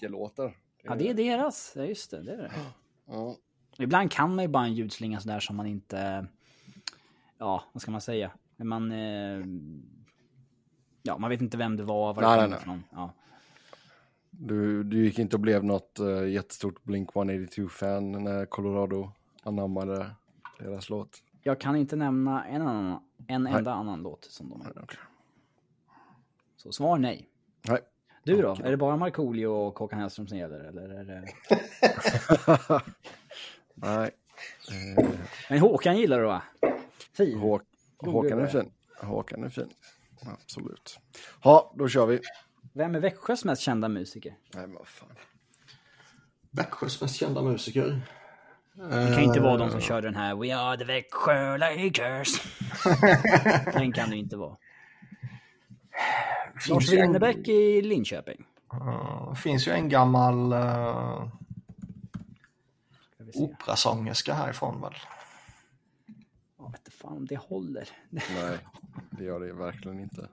icke-låtar. Ja, det är deras. Ja, just det. det, är det. Ja. Ibland kan man ju bara en ljudslinga sådär som man inte... Ja, vad ska man säga? Man... Eh, ja, man vet inte vem det var, var det Nej, nej, nej. Ja. Du, du gick inte och blev något uh, jättestort Blink 182-fan när Colorado anammade deras låt. Jag kan inte nämna en, annan, en enda annan låt som de har gjort. Okej. Så svar nej. Nej. Du då? Är det bara Markoolio och Håkan Hellström som gäller? Eller är det... Nej. Eh, Men Håkan gillar du va? Fin. Hå Håkan är fin. Håkan är fin. Absolut. Ja, då kör vi. Vem är Växjös mest kända musiker? Nej, men vad fan. Växjös mest kända musiker. Det kan inte vara de som körde den här We are the Växjö Lakers. den kan det inte vara. Lars ju en- Winnerbäck i Linköping. Det finns ju en gammal uh, operasångerska härifrån väl? Jag vet inte fan om det håller. Nej, det gör det verkligen inte.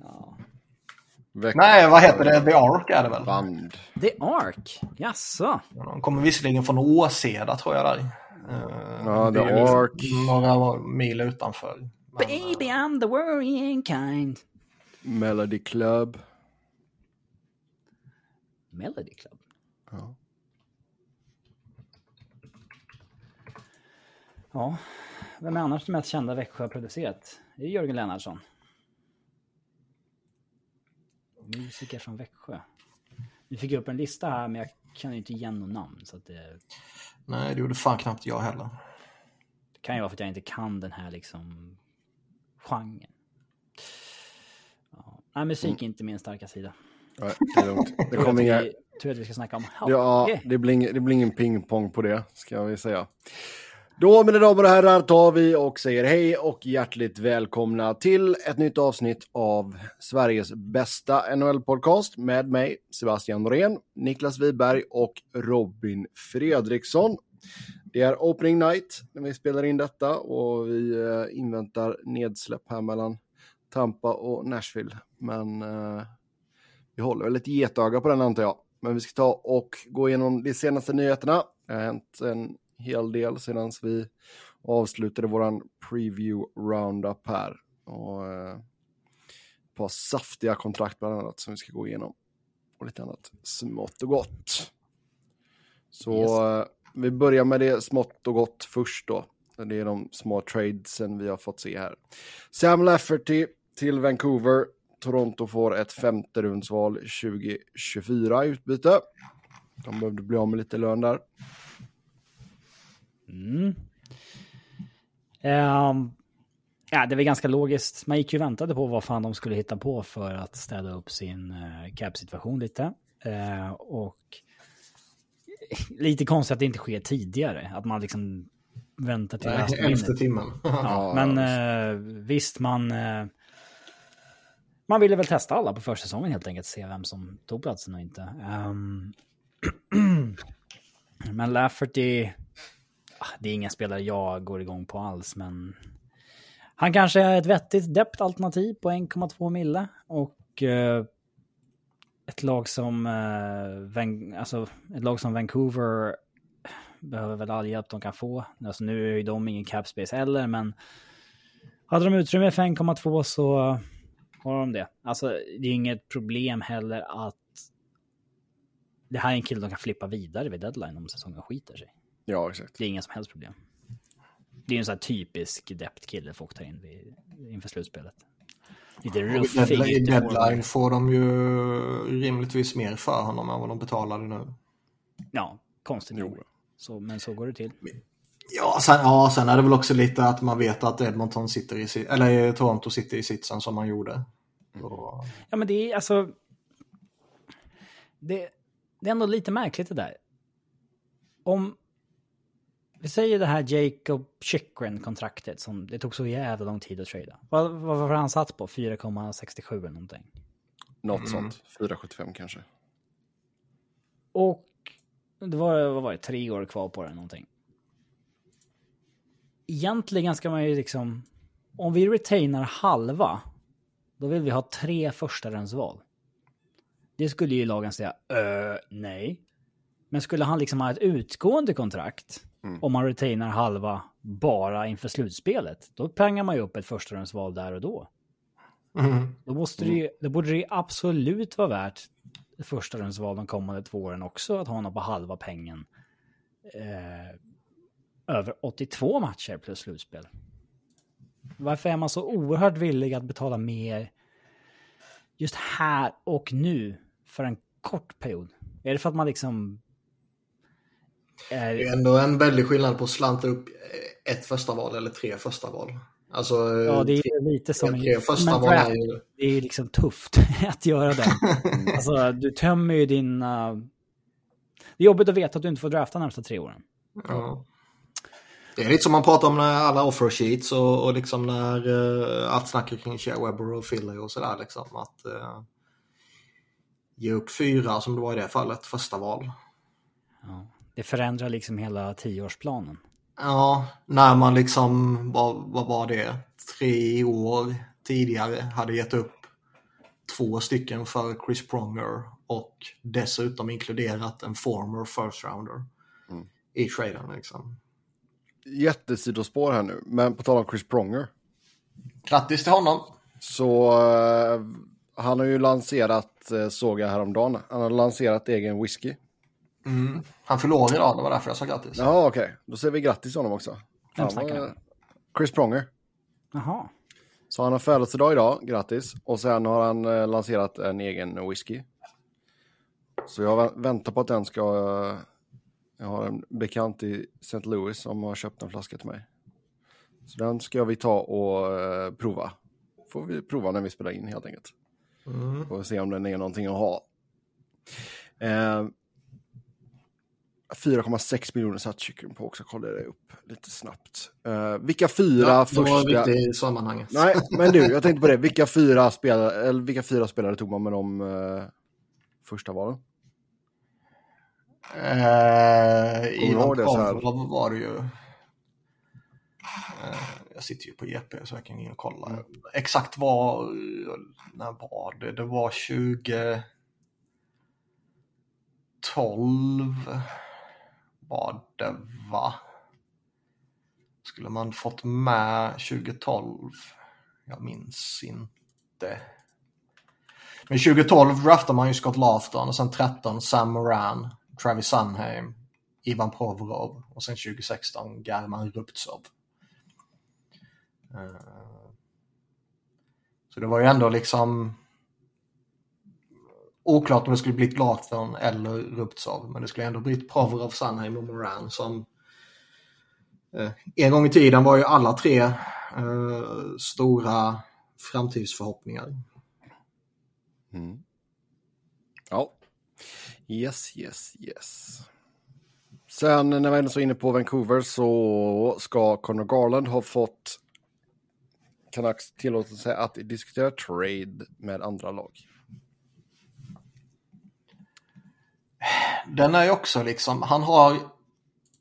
Ja. Väck Nej, vad heter det? The Ark är det väl? band. The Ark, jaså? De kommer visserligen från Åseda tror jag där. Eh, Ja, The det är liksom Ark. Några mil utanför. Men, Baby I'm the worrying kind. Melody Club. Melody Club. Ja. Ja, vem är annars det mest kända Växjö har producerat? Det är Jörgen Lennartsson. Musiker från Växjö. Vi fick upp en lista här men jag känner ju inte igen någon namn så att det, Nej, det gjorde fan knappt jag heller. det kan ju vara för att jag inte kan den här liksom genren. Ja. Nej, musik är inte min starka sida. Nej, det är lugnt. Det kommer inga... tror att vi ska snacka om Ja, hockey. det blir, ing, det blir ingen pingpong på det, ska vi säga. Då, mina damer och herrar, tar vi och säger hej och hjärtligt välkomna till ett nytt avsnitt av Sveriges bästa NHL-podcast med mig, Sebastian Norén, Niklas Wiberg och Robin Fredriksson. Det är opening night när vi spelar in detta och vi eh, inväntar nedsläpp här mellan Tampa och Nashville. Men eh, vi håller väl ett getöga på den antar jag. Men vi ska ta och gå igenom de senaste nyheterna. Det har hänt en hel del sedan vi avslutade våran preview roundup här. Och eh, ett par saftiga kontrakt bland annat som vi ska gå igenom. Och lite annat smått och gott. Så Yes. eh, vi börjar med det smått och gott först då. Det är de små tradesen vi har fått se här. Sam Lafferty till Vancouver. Toronto får ett femte rundsval 2024 i utbyte. De behövde bli av med lite lön där. Mm. Ehm, ja, det är väl ganska logiskt. Man gick ju och väntade på vad fan de skulle hitta på för att städa upp sin uh, cap-situation lite. Eh, och lite konstigt att det inte sker tidigare. Att man liksom väntar till elfte timmen. Ja, Ja, men eh, visst, man... eh, man ville väl testa alla på försäsongen helt enkelt. Se vem som tog platsen och inte. Um, men Lafferty... Ah, det är ingen spelare jag går igång på alls, men... Han kanske är ett vettigt dept alternativ på 1,2 mille. Och uh, ett lag som... uh, Van, alltså, ett lag som Vancouver behöver väl all hjälp de kan få. Alltså nu är ju de ingen cap space heller, men hade de utrymme för 1,2 så har de det. Alltså det är inget problem heller att det här är en kille de kan flippa vidare vid deadline om säsongen skiter sig. Ja, exakt. Det är inga som helst problem. Det är en sån här typisk dept-kille folk tar in vid, inför slutspelet. Lite I ruffig. deadline, deadline får de ju rimligtvis mer för honom än vad de betalade nu. Ja, konstigt nog. Så, men så går det till. Ja sen, ja, sen är det väl också lite att man vet att Edmonton sitter i, eller Toronto sitter i sitsen som man gjorde. Så, Ja, men det är alltså... Det, det är ändå lite märkligt det där. Om... Vi säger det här Jacob Chychren-kontraktet som det tog så jävla lång tid att trada. Vad, vad var han satt på? 4,67 eller någonting. Något sånt. 4,75 kanske. Och det var, vad var det, tre år kvar på det någonting. Egentligen ska man ju liksom, om vi retainar halva, då vill vi ha tre första val. Det skulle ju lagen säga, uh, nej. Men skulle han liksom ha ett utgående kontrakt, Mm. om man retainar halva bara inför slutspelet, då prangar man ju upp ett förstahundsval där och då. Mm. Då, måste det, ju, då borde det absolut vara värt ett förstahundsval de kommande två åren också, att ha honom på halva pengen. Eh, över 82 matcher plus slutspel. Varför är man så oerhört villig att betala mer just här och nu för en kort period? Är det för att man liksom... Är, Det är ändå en väldig skillnad på att slanta upp ett första val eller tre första val. Alltså, ja, det är lite som... tre, tre första val är ju... det är liksom tufft att göra det. Alltså, du tömmer ju dina... Det är jobbigt att veta att du inte får drafta de närmsta tre åren. Ja. Det är lite som man pratar om när alla offer sheets och, och liksom när uh, allt snackar kring Shea Webber och Philly och sådär liksom. Att uh, ge upp fyra som det var i det fallet, första val. Ja. Det förändrar liksom hela tioårsplanen. Ja, när man liksom, vad, vad var det, tre år tidigare hade gett upp två stycken för Chris Pronger och dessutom inkluderat en former first rounder Mm. i traden liksom. Jättesidospår här nu, men på tal om Chris Pronger. Grattis till honom! Så eh, han har ju lanserat, eh, såg jag häromdagen, han har lanserat egen whisky. Mm. Han förlorar idag, det var därför jag sa grattis. Ja, okej. Då säger vi grattis till honom också. Vem Han var- han? Chris Pronger. Jaha. Så han har födelsedag idag, grattis. Och sen har han eh, lanserat en egen whisky. Så jag vä- väntar på att den ska... jag har en bekant i St. Louis som har köpt en flaska till mig. Så den ska vi ta och eh, prova. Får vi prova när vi spelar in helt enkelt. Mm. Vi se om den är någonting att ha. Eh, 4,6 miljoner satt kyckling på också, kollade jag upp lite snabbt. Eh, vilka fyra Ja, det första... var viktigt i sammanhanget. Nej, men du, jag tänkte på det. Vilka fyra spelare, eller vilka fyra spelare tog man med de eh, första valen? Eh, Ivan? Provorov var det ju. Eh, jag sitter ju på JP så jag kan gå in och kolla. Mm. Exakt var, när var det? Det var 2012 var det va? Skulle man fått med 2012? Jag minns inte. Men 2012 draftade man ju Scott Laughton och sen 13 Sam Moran, Travis Sunheim, Ivan Provorov och sen 2016 German Rubtsov. Eh, så det var ju ändå liksom oklart om det skulle blivit Laughton eller Rubtsov men det skulle ändå blivit Provorov, Sunheim och Moran som eh, en gång i tiden var ju alla tre eh, stora framtidsförhoppningar. Mm. Ja. Yes, yes, yes. Sen när vi ändå så inne på Vancouver så ska Conor Garland ha fått Canucks tillåtelse att diskutera trade med andra lag. Den är ju också liksom, han har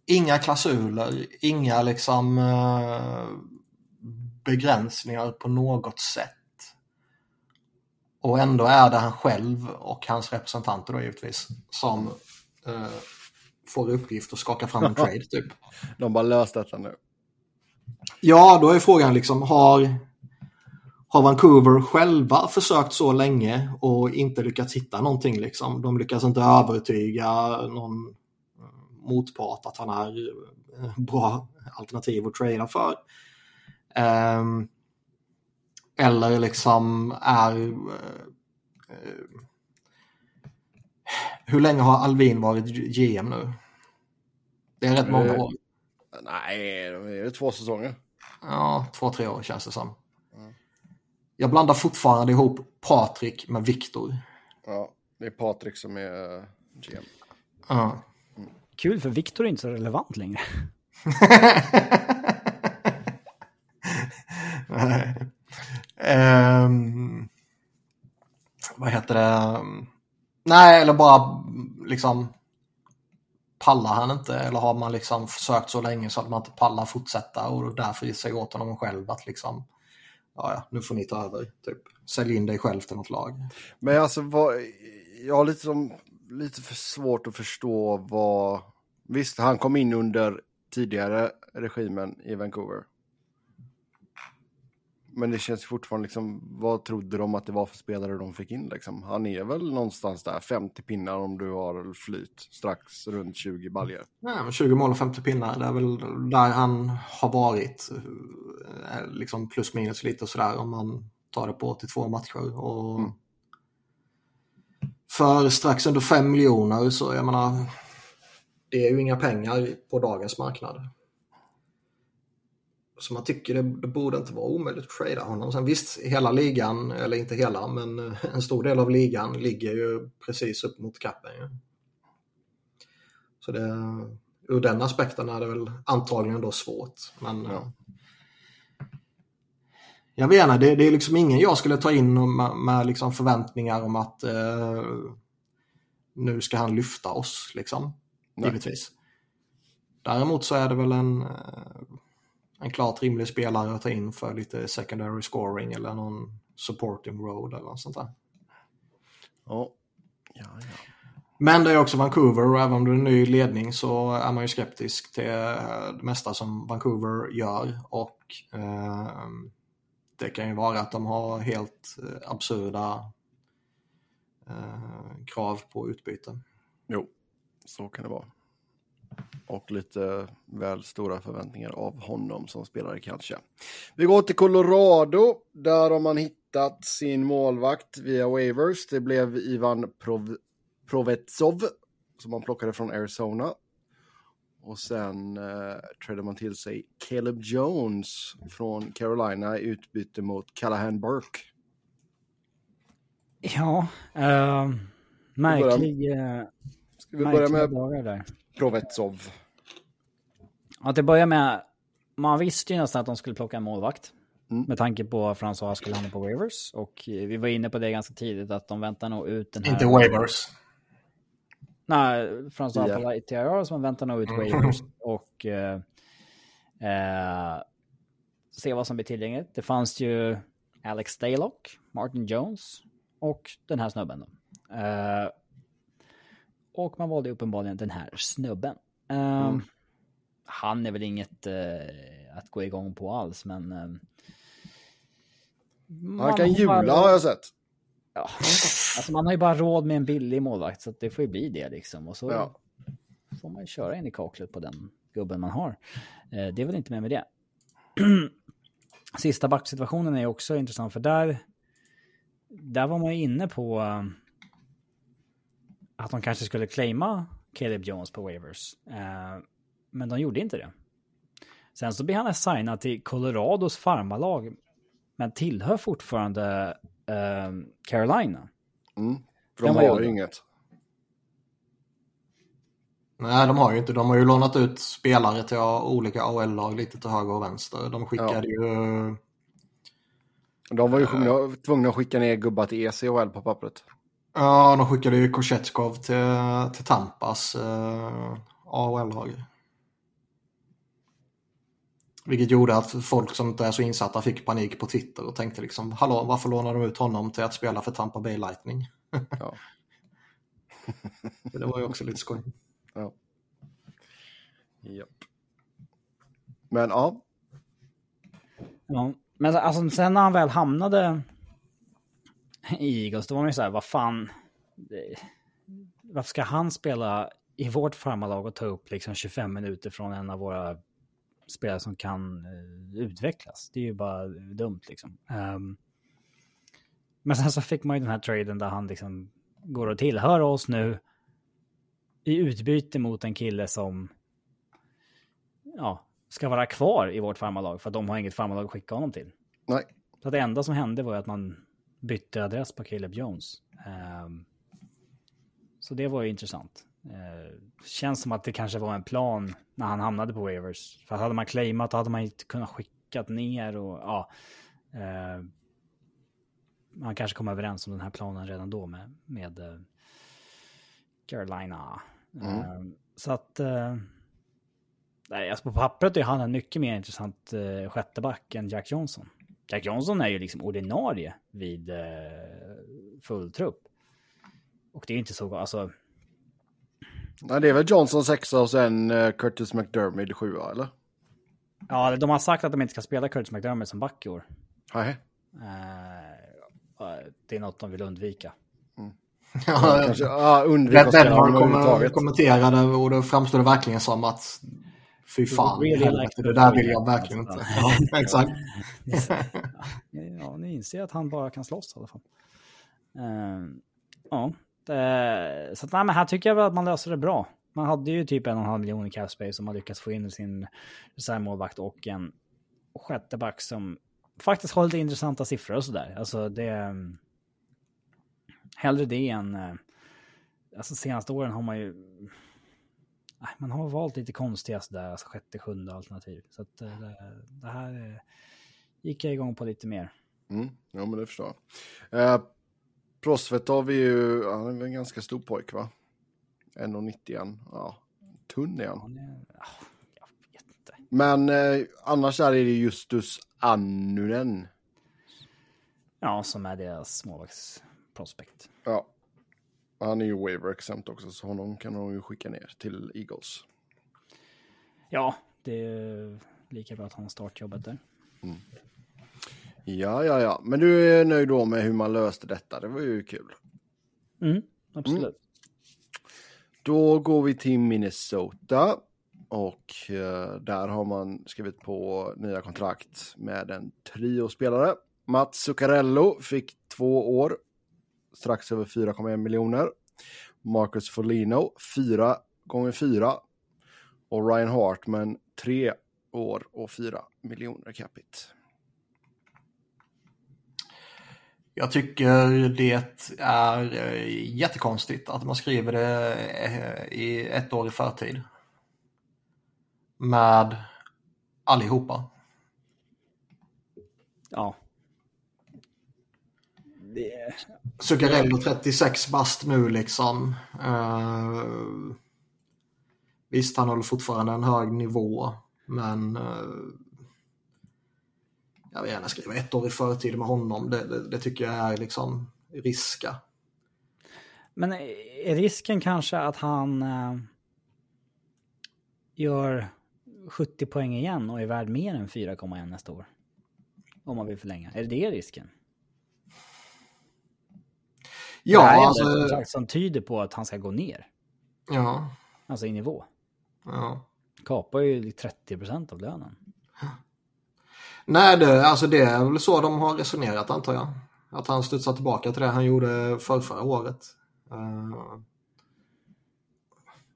inga klausuler, inga liksom eh, begränsningar på något sätt. Och ändå är det han själv och hans representanter då givetvis som eh, får uppgift att skaka fram en trade typ. De bara löst detta nu. Ja, då är frågan liksom, har, har Vancouver själva försökt så länge och inte lyckats hitta någonting liksom? De lyckas inte övertyga någon eh, motpart att han är eh, bra alternativ att trada för. Ehm, eller liksom är... eh, eh, hur länge har Alvin varit GM nu? Det är rätt många Eh, år. Nej, det är två säsonger. Ja, två, tre år känns det som. Jag blandar fortfarande ihop Patrik med Viktor. Ja, det är Patrik som är GM. Ja. Kul för Viktor är inte så relevant längre. Nej. Ehm, vad heter det? Nej, eller bara liksom pallar han inte eller har man liksom försökt så länge så att man inte pallar fortsätta och därför säger åt honom själv att liksom ja, ja, nu får ni ta över. Typ. Sälj in dig själv till något lag. Men alltså, vad, jag har lite, som, lite för svårt att förstå vad... Visst, han kom in under tidigare regimen i Vancouver. Men det känns fortfarande liksom, vad trodde de att det var för spelare de fick in liksom? Han är väl någonstans där, 50 pinnar om du har flyt, strax runt 20 baljor. Ja, 20 mål och 50 pinnar, det är väl där han har varit. eh, Liksom plus minus lite och sådär om man tar det på 82 matcher. Och Mm. För strax under 5 miljoner så jag menar, det är ju inga pengar på dagens marknad. Så man tycker det, det borde inte vara omöjligt att trada honom. Sen visst, hela ligan, eller inte hela, men eh, en stor del av ligan ligger ju precis upp mot capen. ju. Så det, ur den aspekten är det väl antagligen då svårt. Men Ja. eh, jag vet inte, det, det är liksom ingen jag skulle ta in med, med liksom förväntningar om att eh, nu ska han lyfta oss, liksom. Nej. Givetvis. Däremot så är det väl en, eh, en klart rimlig spelare att ta in för lite secondary scoring eller någon supporting road eller något sånt där. Ja. Ja, ja. Men det är också Vancouver och även om det är en ny ledning så är man ju skeptisk till det mesta som Vancouver gör och eh, det kan ju vara att de har helt eh, absurda eh, krav på utbyte. Jo, så kan det vara. Och lite väl stora förväntningar av honom som spelare kanske. Vi går till Colorado. Där har man hittat sin målvakt via waivers. Det blev Ivan Prov Provetsov som man plockade från Arizona. Och sen eh, trädde man till sig Caleb Jones från Carolina i utbyte mot Callahan Burke. Ja, uh, märklig, uh, Ska vi börja med dagar där. Provetsov? Att det börjar med, man visste ju nästan att de skulle plocka en målvakt. Mm. Med tanke på att François skulle hamna på waivers. Och eh, vi var inne på det ganska tidigt att de väntar nog ut den här... Inte waivers. Nej, François Ja. på TIR som väntar nog ut Mm. waivers. Och eh, eh, se vad som blir tillgängligt. Det fanns ju Alex Stalock, Martin Jones och den här snubben. Då. Eh, och man valde uppenbarligen den här snubben. Eh, Mm. Han är väl inget eh, att gå igång på alls, men... Eh, Han man kan jula bara- har jag sett. Ja, alltså man har ju bara råd med en billig målvakt, så det får ju bli det liksom. Och så Ja. får man ju köra in i kaklet på den gubben man har. Eh, det är väl inte mer med det. Sista backsituationen är också intressant, för där, där var man ju inne på eh, att de kanske skulle claima Caleb Jones på waivers. Eh, men de gjorde inte det. Sen så blir han assignad till Colorados farmarlag, men tillhör fortfarande eh, Carolina. Mm. För de har ju inget. Nej, de har ju inte. De har ju lånat ut spelare till olika AHL-lag lite till höger och vänster. De skickade ju... De var ju tvungna, tvungna att skicka ner gubbar till ECHL på pappret. Ja, de skickade ju Kochetkov till, till Tampas eh, AHL-lag. Vilket gjorde att folk som inte är så insatta fick panik på Twitter och tänkte liksom Hallå, varför lånar de ut honom till att spela för Tampa Bay Lightning? Ja. det var ju också lite skoj. Ja. Japp. Men ja, Ja, men alltså, sen när han väl hamnade i Eagles, då var man ju så här, vad fan. Varför ska han spela i vårt farmarlag och ta upp liksom 25 minuter från en av våra spelare som kan eh, utvecklas? Det är ju bara dumt liksom. Ehm, men sen så fick man ju den här traden där han liksom går och tillhör oss nu i utbyte mot en kille som ja, ska vara kvar i vårt farmarlag för att de har inget farmarlag att skicka honom till. nej. Så att det enda som hände var ju att man bytte adress på Caleb Jones. Ehm, så det var ju intressant. Uh, känns som att det kanske var en plan när han hamnade på waivers. För hade man claimat hade man inte kunnat skickat ner och ja. eh, man kanske kom överens om den här planen redan då med, med eh, Carolina. Mm. Ehm, så att eh, Nej, alltså på pappret är han en mycket mer intressant eh, sjätteback än Jack Johnson. Jack Johnson är ju liksom ordinarie vid eh, full trupp. Och det är inte så, alltså, Nej, det är väl Johnson sexa och sen uh, Curtis McDermott sjua, eller? ja, de har sagt att de inte ska spela Curtis McDermott som back i år. Nej. Eh, det är något de vill undvika. Ja, Kanske, ja, undvik Red att spela honom överhuvudtaget. kommenterade och då framstod det verkligen som att fy fan, Really helvete, det där vill jag verkligen inte. Ja, exakt. Ja, ni inser att han bara kan slåss i alla fall. Eh, ja, det, så att, nej, men här tycker jag väl att man löser det bra. Man hade ju typ en och en halv miljon i cap space som man lyckats få in sin reservmålvakt och en sjätte back som faktiskt har lite intressanta siffror och sådär. Alltså det... Hellre det än... eh, Alltså senaste åren har man ju... Man har valt lite konstiga sådär, alltså sjätte, sjunde alternativ. Så att eh, det, här eh, gick jag igång på lite mer. Mm, ja, men det förstår jag. Eh, Prosvet har vi ju, han är en ganska stor pojk va? 1,91. Ja, tunn är han. Är, ah, jag vet inte. Men eh, annars är det Justus Annunen. Ja, som är deras målvaktsprospect. Ja. Han är ju waiver exempt också, så honom kan de ju skicka ner till Eagles. Ja, det är lika bra att han startjobbet där. Ja, ja, ja. Men du är nöjd då med hur man löste detta. Det var ju kul. Mm, absolut. Då går vi till Minnesota. Och eh, där har man skrivit på nya kontrakt med en triospelare. Mats Zuccarello fick två år, strax över 4,1 miljoner. Marcus Folino, fyra gånger fyra. Och Ryan Hartman, tre år och fyra miljoner capita. Jag tycker det är eh, jättekonstigt att man skriver det eh, i ett år i förtid. Med allihopa. Ja. Det, Zuccarello 36 bast nu liksom. Uh, visst, han håller fortfarande en hög nivå, men uh, jag vill gärna skriva ett år i förtid med honom. Det, det, det tycker jag är liksom riska. men är risken kanske att han eh, gör 70 poäng igen och är värd mer än 4,1 nästa år? Om man vill förlänga. Är det det risken? det här Ja, är alltså, ett kontrakt som tyder på att han ska gå ner. ja, Alltså i nivå. ja. Kapar ju 30 procent av lönen. Nej, det, alltså det är väl så de har resonerat antar jag. Att han studsar tillbaka till det han gjorde för förra året. Uh,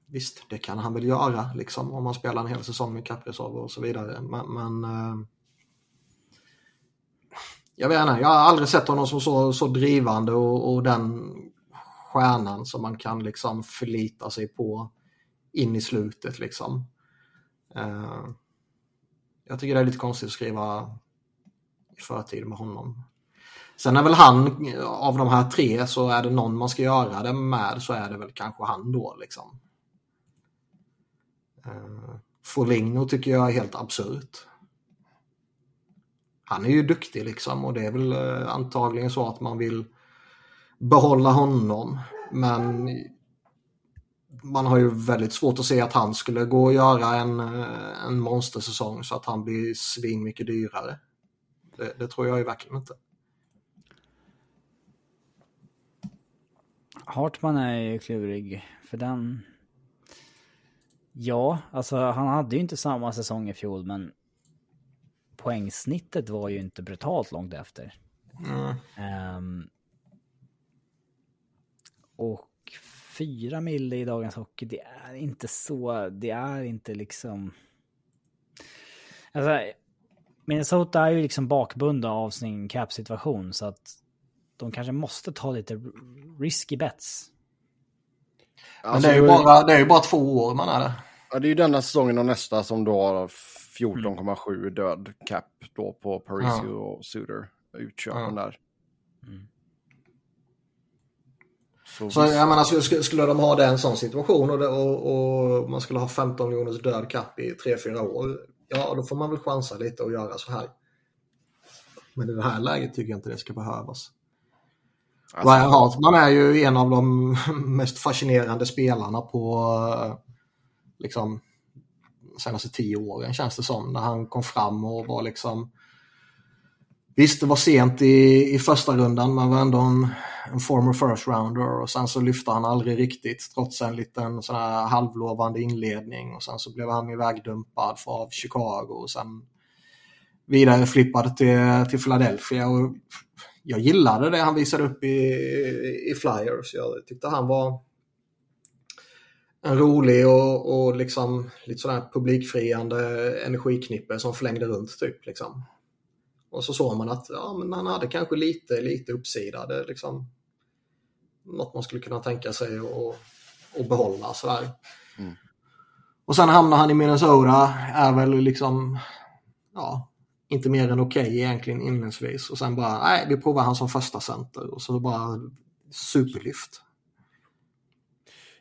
visst, det kan han väl göra liksom om han spelar en hel säsong med kappreserver och så vidare. Men, men uh, jag vet inte, jag har aldrig sett honom som så, så drivande och, och den stjärnan som man kan liksom förlita sig på in i slutet liksom. Uh, jag tycker det är lite konstigt att skriva i förtid med honom. Sen är väl han, av de här tre, så är det någon man ska göra det med så är det väl kanske han då liksom. Uh, Foligno tycker jag är helt absurt. Han är ju duktig liksom och det är väl eh, antagligen så att man vill behålla honom. Men man har ju väldigt svårt att se att han skulle gå och göra en, eh, en monstersäsong så att han blir svin mycket dyrare. Det, det tror jag ju verkligen inte. Hartman är ju klurig för den. Ja, alltså han hade ju inte samma säsong i fjol, men poängsnittet var ju inte brutalt långt efter. Mm. Ehm, och fyra mille i dagens hockey, det är inte så, det är inte liksom... Alltså, Minnesota är ju liksom bakbundna av sin cap-situation så att de kanske måste ta lite risky bets. Alltså, det, är ju bara, det är ju bara två år man är det. Ja, det är ju denna säsongen och nästa som då har 14,7 död cap då på Parisio och Suter. Utköpen där. Mm. Så, Så jag menar, skulle, skulle de ha det en sån situation och, det, och, och man skulle ha 15 miljoners död kapp i 3-4 år. Ja, då får man väl chansa lite och göra så här. Men i det här läget tycker jag inte det ska behövas. Alltså, Ryan Hartman är ju en av de mest fascinerande spelarna på eh, liksom senaste tio åren känns det som. När han kom fram och var liksom Visst, det var sent i, i första rundan, men var ändå en, en former first rounder och sen så lyfte han aldrig riktigt trots en liten sån här halvlovande inledning och sen så blev han ivägdumpad av Chicago och sen vidare flippad till, till Philadelphia. Och jag gillade det han visade upp i, i Flyers. Jag tyckte han var en rolig och, och liksom lite sådär publikfriande energiknippe som flängde runt typ. Liksom. Och så såg man att ja, men han hade kanske lite, lite uppsida. Det liksom något man skulle kunna tänka sig att och behålla sådär. Mm. Och sen hamnar han i Minnesota, är väl liksom ja, inte mer än okej okay egentligen inledningsvis. Och sen bara, nej, vi provar han som första center och så bara superlyft.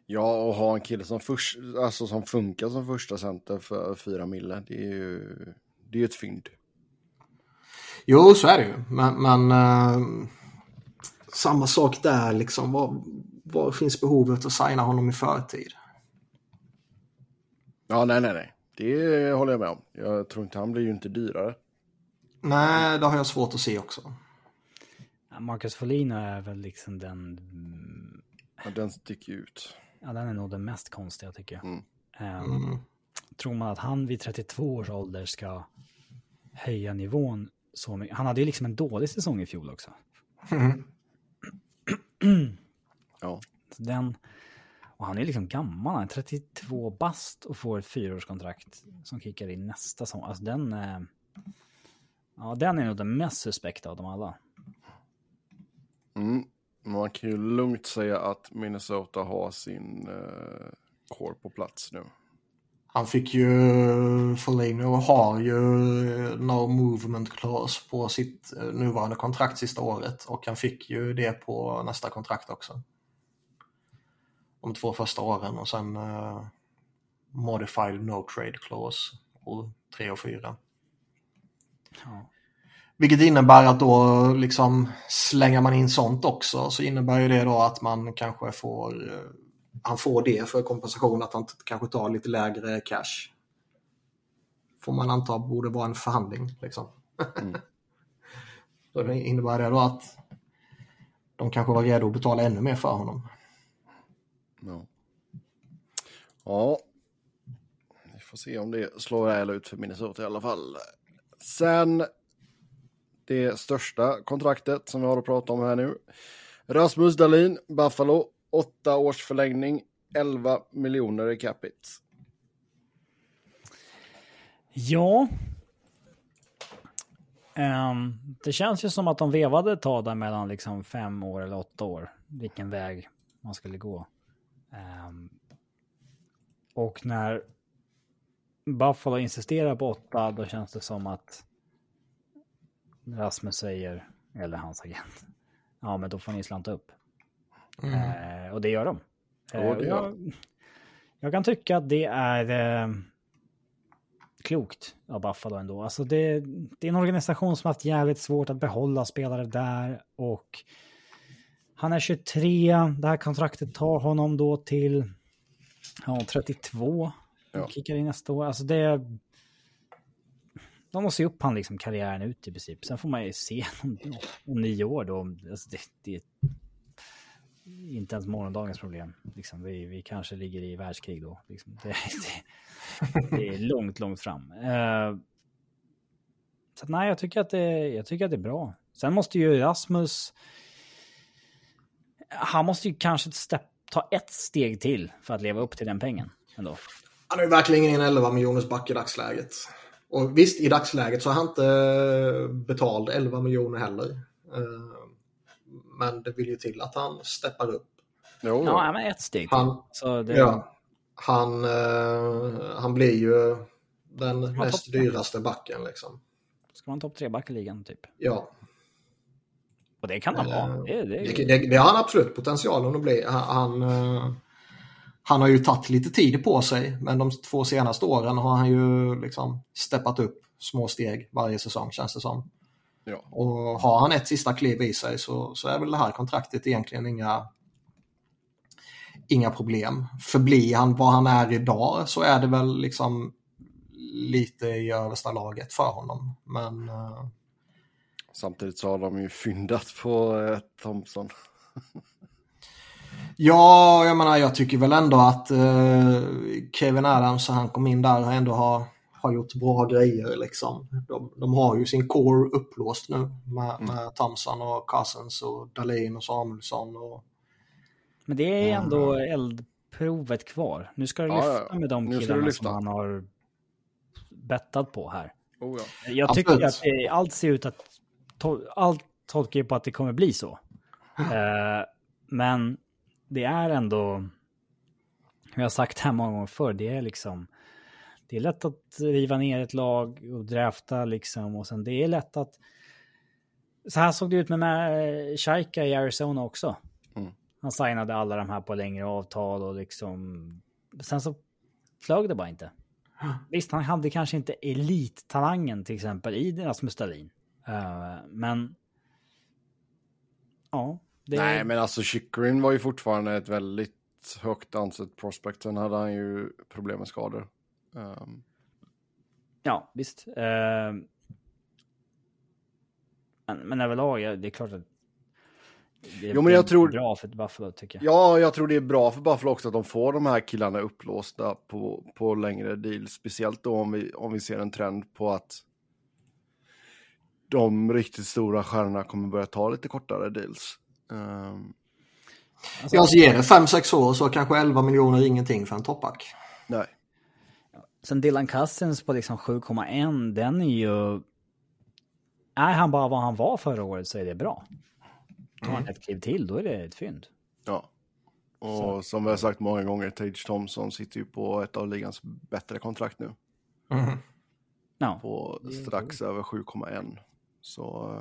Ja, och ha en kille som, först, alltså, som funkar som första center för fyra mille, det är ju det är ett fynd. Jo, så är det ju. Men, men uh, samma sak där, liksom. Var, var finns behovet att signa honom i förtid? Ja, nej, nej, nej. Det håller jag med om. Jag tror inte han blir ju inte dyrare. Nej, det har jag svårt att se också. Marcus Folino är väl liksom den... Ja, den sticker ut. Ja, den är nog den mest konstiga tycker jag. Mm. Um, mm. Tror man att han vid 32 års ålder ska höja nivån så mycket? Han hade ju liksom en dålig säsong i fjol också. Mm. ja. Den, och han är liksom gammal, han är 32 bast och får ett fyraårskontrakt som kickar in nästa säsong. Alltså den... Eh, ja, den är nog den mest suspekta av dem alla. Mm. Man kan ju lugnt säga att Minnesota har sin uh, core på plats nu. Han fick ju, Foligno har ju no movement clause på sitt eh, nuvarande kontrakt sista året och han fick ju det på nästa kontrakt också. De två första åren och sen uh, modified no trade clause och tre och fyra. Ja. Vilket innebär att då liksom slänger man in sånt också så innebär ju det då att man kanske får eh, han får det för kompensation att han kanske tar lite lägre cash. Får man anta borde vara en förhandling liksom. Mm. då innebär det då att de kanske var redo att betala ännu mer för honom. Ja. Ja. Vi får se om det slår väl ut för Minnesota i alla fall. Sen det största kontraktet som vi har att prata om här nu. Rasmus Dahlin, Buffalo, åtta års förlängning, 11 miljoner i capita. Ja. Um, det känns ju som att de vevade ett tag där mellan liksom fem år eller åtta år. Vilken väg man skulle gå. Um, och när Buffalo insisterar på åtta, då känns det som att Rasmus säger, eller hans agent, ja men då får ni slanta upp. Mm. Eh, och det gör de. Eh, det gör. Jag, jag, kan tycka att det är eh, klokt av Buffalo ändå. Alltså det, det är en organisation som har haft jävligt svårt att behålla spelare där och han är 23, det här kontraktet tar honom då till ja, 32. Ja. Kickar in nästa år. Alltså det, de måste ju upp han liksom karriären ut i princip. Sen får man ju se om, om nio år då. Alltså det, det är inte ens morgondagens problem. Liksom, vi, vi kanske ligger i världskrig då. Liksom. Det, det, det, är långt, långt fram. Uh, så nej, jag tycker, att det, jag tycker att det är bra. Sen måste ju Rasmus... Han måste ju kanske step, ta ett steg till för att leva upp till den pengen. Ändå. Han är ju verkligen ingen 11 miljoners back i dagsläget. Och visst, i dagsläget så är han inte betald 11 miljoner heller. Eh, men det vill ju till att han steppar upp. Jo, ja, men ett steg till. Han, så det... ja, han, uh, han blir ju den mest dyraste backen. Liksom. Ska man topp tre back i ligan typ? Ja. Och det kan han ha. Det, det, det, det, har han absolut potentialen att bli. Han, han har ju tagit lite tid på sig, men de två senaste åren har han ju liksom steppat upp små steg varje säsong känns det som. Ja. Och har han ett sista kliv i sig så, så är väl det här kontraktet egentligen inga, inga problem. Förblir han vad han är idag så är det väl liksom lite i översta laget för honom. Men eh, Samtidigt så har de ju fyndat på eh, Thompson. ja, jag menar jag tycker väl ändå att eh, Kevin Adams, han kom in där och ändå har, har gjort bra grejer liksom. De, de har ju sin core upplåst nu med, med Thompson och Cousins och Dahlin och Samuelsson. Och, Men det är ändå eldprovet kvar. Nu ska du Ja, lyfta ja, med de killarna som han har bettat på här. Oh, ja. Jag tycker Absolut. att det, allt ser ut att... to- Allt tolkar ju på att det kommer bli så. Eh, men det är ändå... Jag har sagt här många gånger förr, det är liksom... Det är lätt att riva ner ett lag och drafta liksom. Och sen det är lätt att... Så här såg det ut med, med Shaika i Arizona också. Mm. Han signade alla de här på längre avtal och liksom... Sen så flög det bara inte. Visst, han hade kanske inte elittalangen till exempel i Rasmus Dahlin. Eh, men... Ja. Det, Nej, men alltså Chikrin var ju fortfarande ett väldigt högt ansett prospect. Sen hade han ju problem med skador. Um, Ja, visst. Eh, men, men överlag, det är klart att... Det Jo, men jag är tror- bra för Buffalo tycker jag. ja, jag tror det är bra för Buffalo också att de får de här killarna upplåsta på, på längre deals. Speciellt då om vi, om vi ser en trend på att de riktigt stora stjärnorna kommer börja ta lite kortare deals. Um, Alltså, jag ger det 5-6 år så kanske 11 miljoner är ingenting för en toppback. nej. Sen Dylan Cousins på liksom 7,1, den är ju... Är han bara vad han var förra året så är det bra. Tar Mm. han ett kliv till, då är det ett fynd. Ja. Och Så. som vi har sagt många gånger, Tage Thompson sitter ju på ett av ligans bättre kontrakt nu. Ja. På Det är strax över 7,1. Så...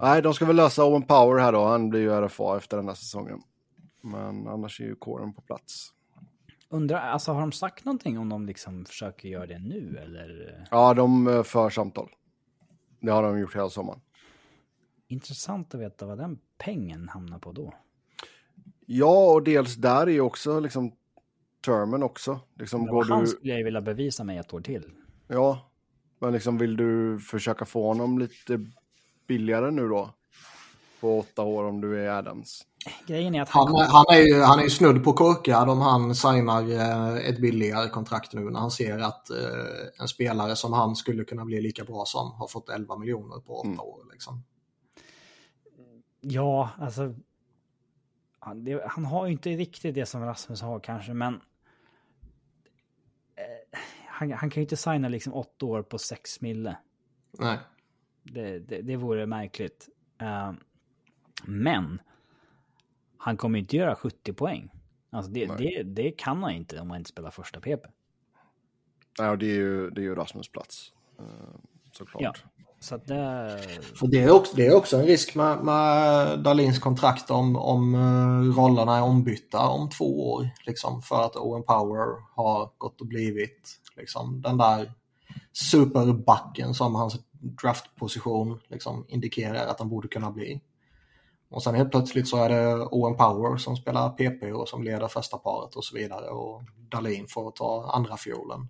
Nej, de ska väl lösa Owen Power här då. Han blir ju RFA efter den här säsongen. Men annars är ju kåren på plats. Undrar, alltså har de sagt någonting om de liksom försöker göra det nu eller? Ja, de eh, för samtal. Det har de gjort hela sommaren. Intressant att veta vad den pengen hamnar på då. Ja, och dels där är ju också liksom termen också. Liksom, går han du... skulle jag vilja bevisa mig ett år till. Ja, men liksom vill du försöka få honom lite billigare nu då? På åtta år om du är Adams. Grejen är att han, Han, är- han, är ju, han är ju snudd på korkad om han signar eh, ett billigare kontrakt nu när han ser att eh, en spelare som han skulle kunna bli lika bra som har fått 11 miljoner på åtta Mm. år. Liksom. Ja, alltså. Han, det, han har ju inte riktigt det som Rasmus har kanske, men. Eh, han, han kan ju inte signa liksom åtta år på sex mille. Nej. Det, det, det vore märkligt. Eh, men. Han kommer inte göra 70 poäng. Alltså det, det, det kan han inte om han inte spelar första PP. Nej, och det är ju, det är ju Rasmus plats. eh, Såklart. Ja. Så att det... För det, är också, det är också en risk med, med Dahlins kontrakt om, om eh, rollerna är ombytta om två år. Liksom, för att Owen Power har gått och blivit liksom, den där superbacken som hans draftposition liksom, indikerar att han borde kunna bli. Och sen helt plötsligt så är det Owen Power som spelar PP och som leder första paret och så vidare. Och Dahlin får ta andra fiolen.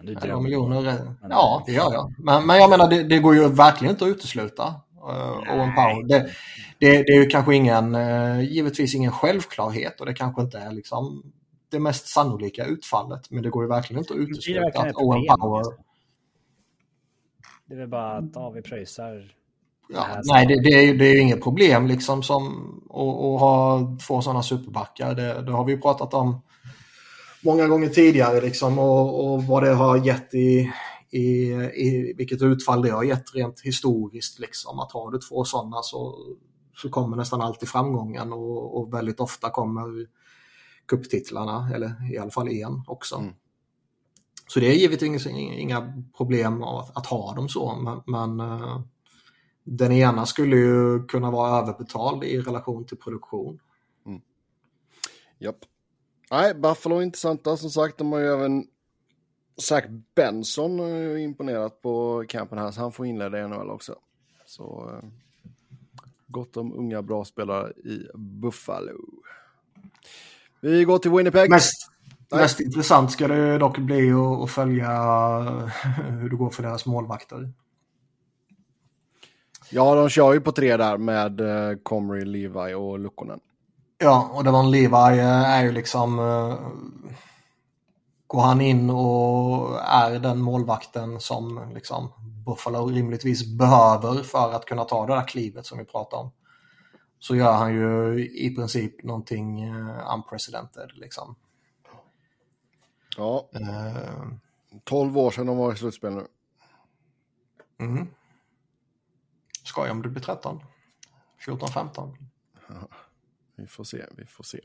Du 11 drömmer. miljoner, eh, ja det gör jag. Men, men jag menar det, det går ju verkligen inte att utesluta. Uh, Owen Power. Det, det, det är ju kanske ingen, eh, givetvis ingen självklarhet och det kanske inte är liksom det mest sannolika utfallet. Men det går ju verkligen inte att utesluta att Owen. Power... Det är väl bara att ja, vi pröjsar. Ja, nej, det, det, är, ju- det är ju inget problem liksom som att, att ha två sådana superbackar. Det, det har vi ju pratat om många gånger tidigare liksom och, och vad det har gett i, i, i vilket utfall det har gett rent historiskt. Liksom. Att har du två sådana så, så kommer nästan alltid framgången och, och väldigt ofta kommer kupptitlarna, eller i alla fall en också. Mm. Så det är givetvis inga, problem att, att ha dem så, men, eh, den ena skulle ju kunna vara överbetald i relation till produktion. Japp. Nej, Buffalo är intressanta som sagt. De har ju även Zach Benson har ju imponerat på campen här, så han får inleda i NHL också. Så eh, gott om unga bra spelare i Buffalo. Vi går till Winnipeg. Mest, Nej. mest intressant ska det dock bli att, följa hur det går för deras målvakter. Ja, de kör ju på tre där med uh, Comrie, Levi och Lukkonen. Ja, och Devon Levi eh, är ju liksom... eh, Går han in och är den målvakten som liksom Buffalo rimligtvis behöver för att kunna ta det där klivet som vi pratade om. Så gör han ju i princip någonting eh, unprecedented liksom. Ja, Eh, 12 år sedan de var i slutspel nu. mm. Skoj om det blir 13. 14-15. Vi får se, vi får se.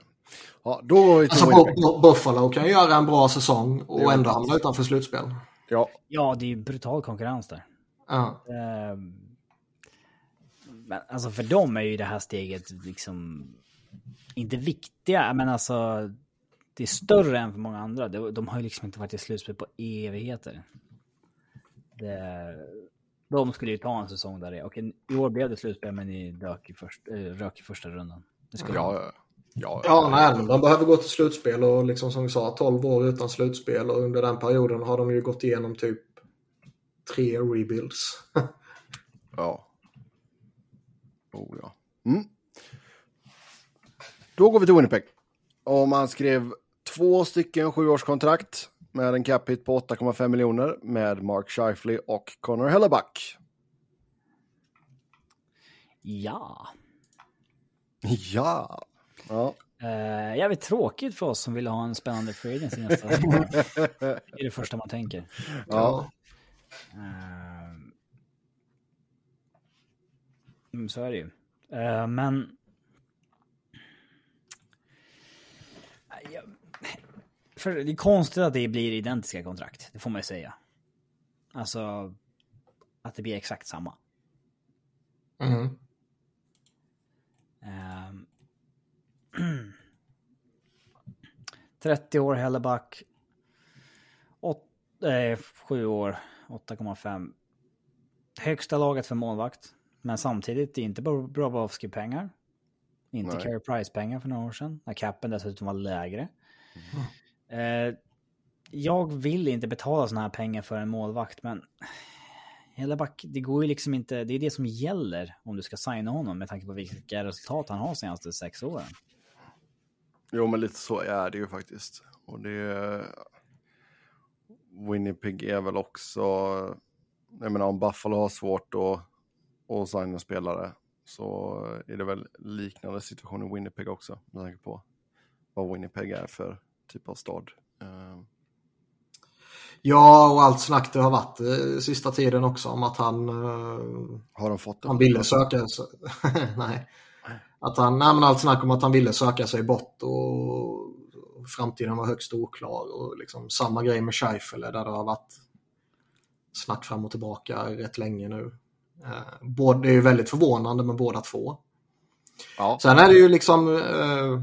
Ja, då går vi till Alltså Buffalo kan göra en bra säsong och Ja, ändå hamna utanför slutspel. Ja, Ja, det är ju brutal konkurrens där. Ja. Ehm, Men alltså för dem är ju det här steget liksom inte viktiga, men alltså det är större än för många andra. De, har ju liksom inte varit i slutspel på evigheter. Det, de skulle ju ta en säsong där det, och en, i år blev det slutspel men ni dök i, först, äh, rök i första rundan. Det skulle ja, ja. ja, Ja, nej, men de behöver gå till slutspel och liksom som vi sa, 12 år utan slutspel och under den perioden har de ju gått igenom typ tre rebuilds. Ja. Oh, ja. Mm. Då går vi till Winnipeg. Och man skrev två stycken sjuårskontrakt med en cap hit på 8,5 miljoner med Mark Scheifele och Connor Hellebuck. Ja. Ja. Ja. Uh, jävligt tråkigt för oss som vill ha en spännande free agency nästa Det är det första man tänker. ja. Mm, så är det ju. Eh, men... Ja, För det är konstigt att det blir identiska kontrakt, det får man ju säga. Alltså, att det blir exakt samma. Mm. Ehm. 30 år Helleback. 7 år, 8,5. Högsta laget för målvakt. Men samtidigt det är inte Brobovski-pengar. Inte. Carey Price-pengar för några år sedan. När capen dessutom var lägre. Eh, jag vill inte betala såna här pengar för en målvakt, men Helleback, det går ju liksom inte. Det är det som gäller om du ska signa honom med tanke på vilka resultat han har senaste sex åren. Jo, men lite så är det ju faktiskt. Och det... Winnipeg är väl också... Jag menar, om Buffalo har svårt att, att signa spelare så är det väl liknande situation i Winnipeg också. Med tanke på vad Winnipeg är för typ av stad. Eh, Ja, och allt snack det har varit eh, sista tiden också om att han, eh, Har de fått det? han ville söka sig. nej. Att han, nej, men allt snack om att han ville söka sig bort och framtiden var högst oklar. Och liksom samma grej med Scheifele där det har varit snack fram och tillbaka rätt länge nu. Eh, både, det är ju väldigt förvånande med båda två. Ja. Sen är det ju liksom... Eh,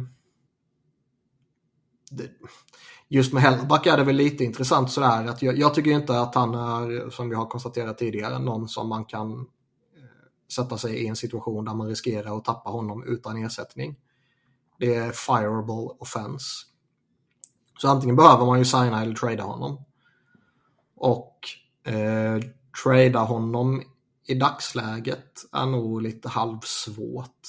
just med Hellback är det väl lite intressant sådär att jag, jag tycker inte att han är, som vi har konstaterat tidigare, någon som man kan eh, sätta sig i en situation där man riskerar att tappa honom utan ersättning. Det är fireable offense. Så antingen behöver man ju signa eller trada honom. Och eh, trada honom i dagsläget är nog lite halvsvårt.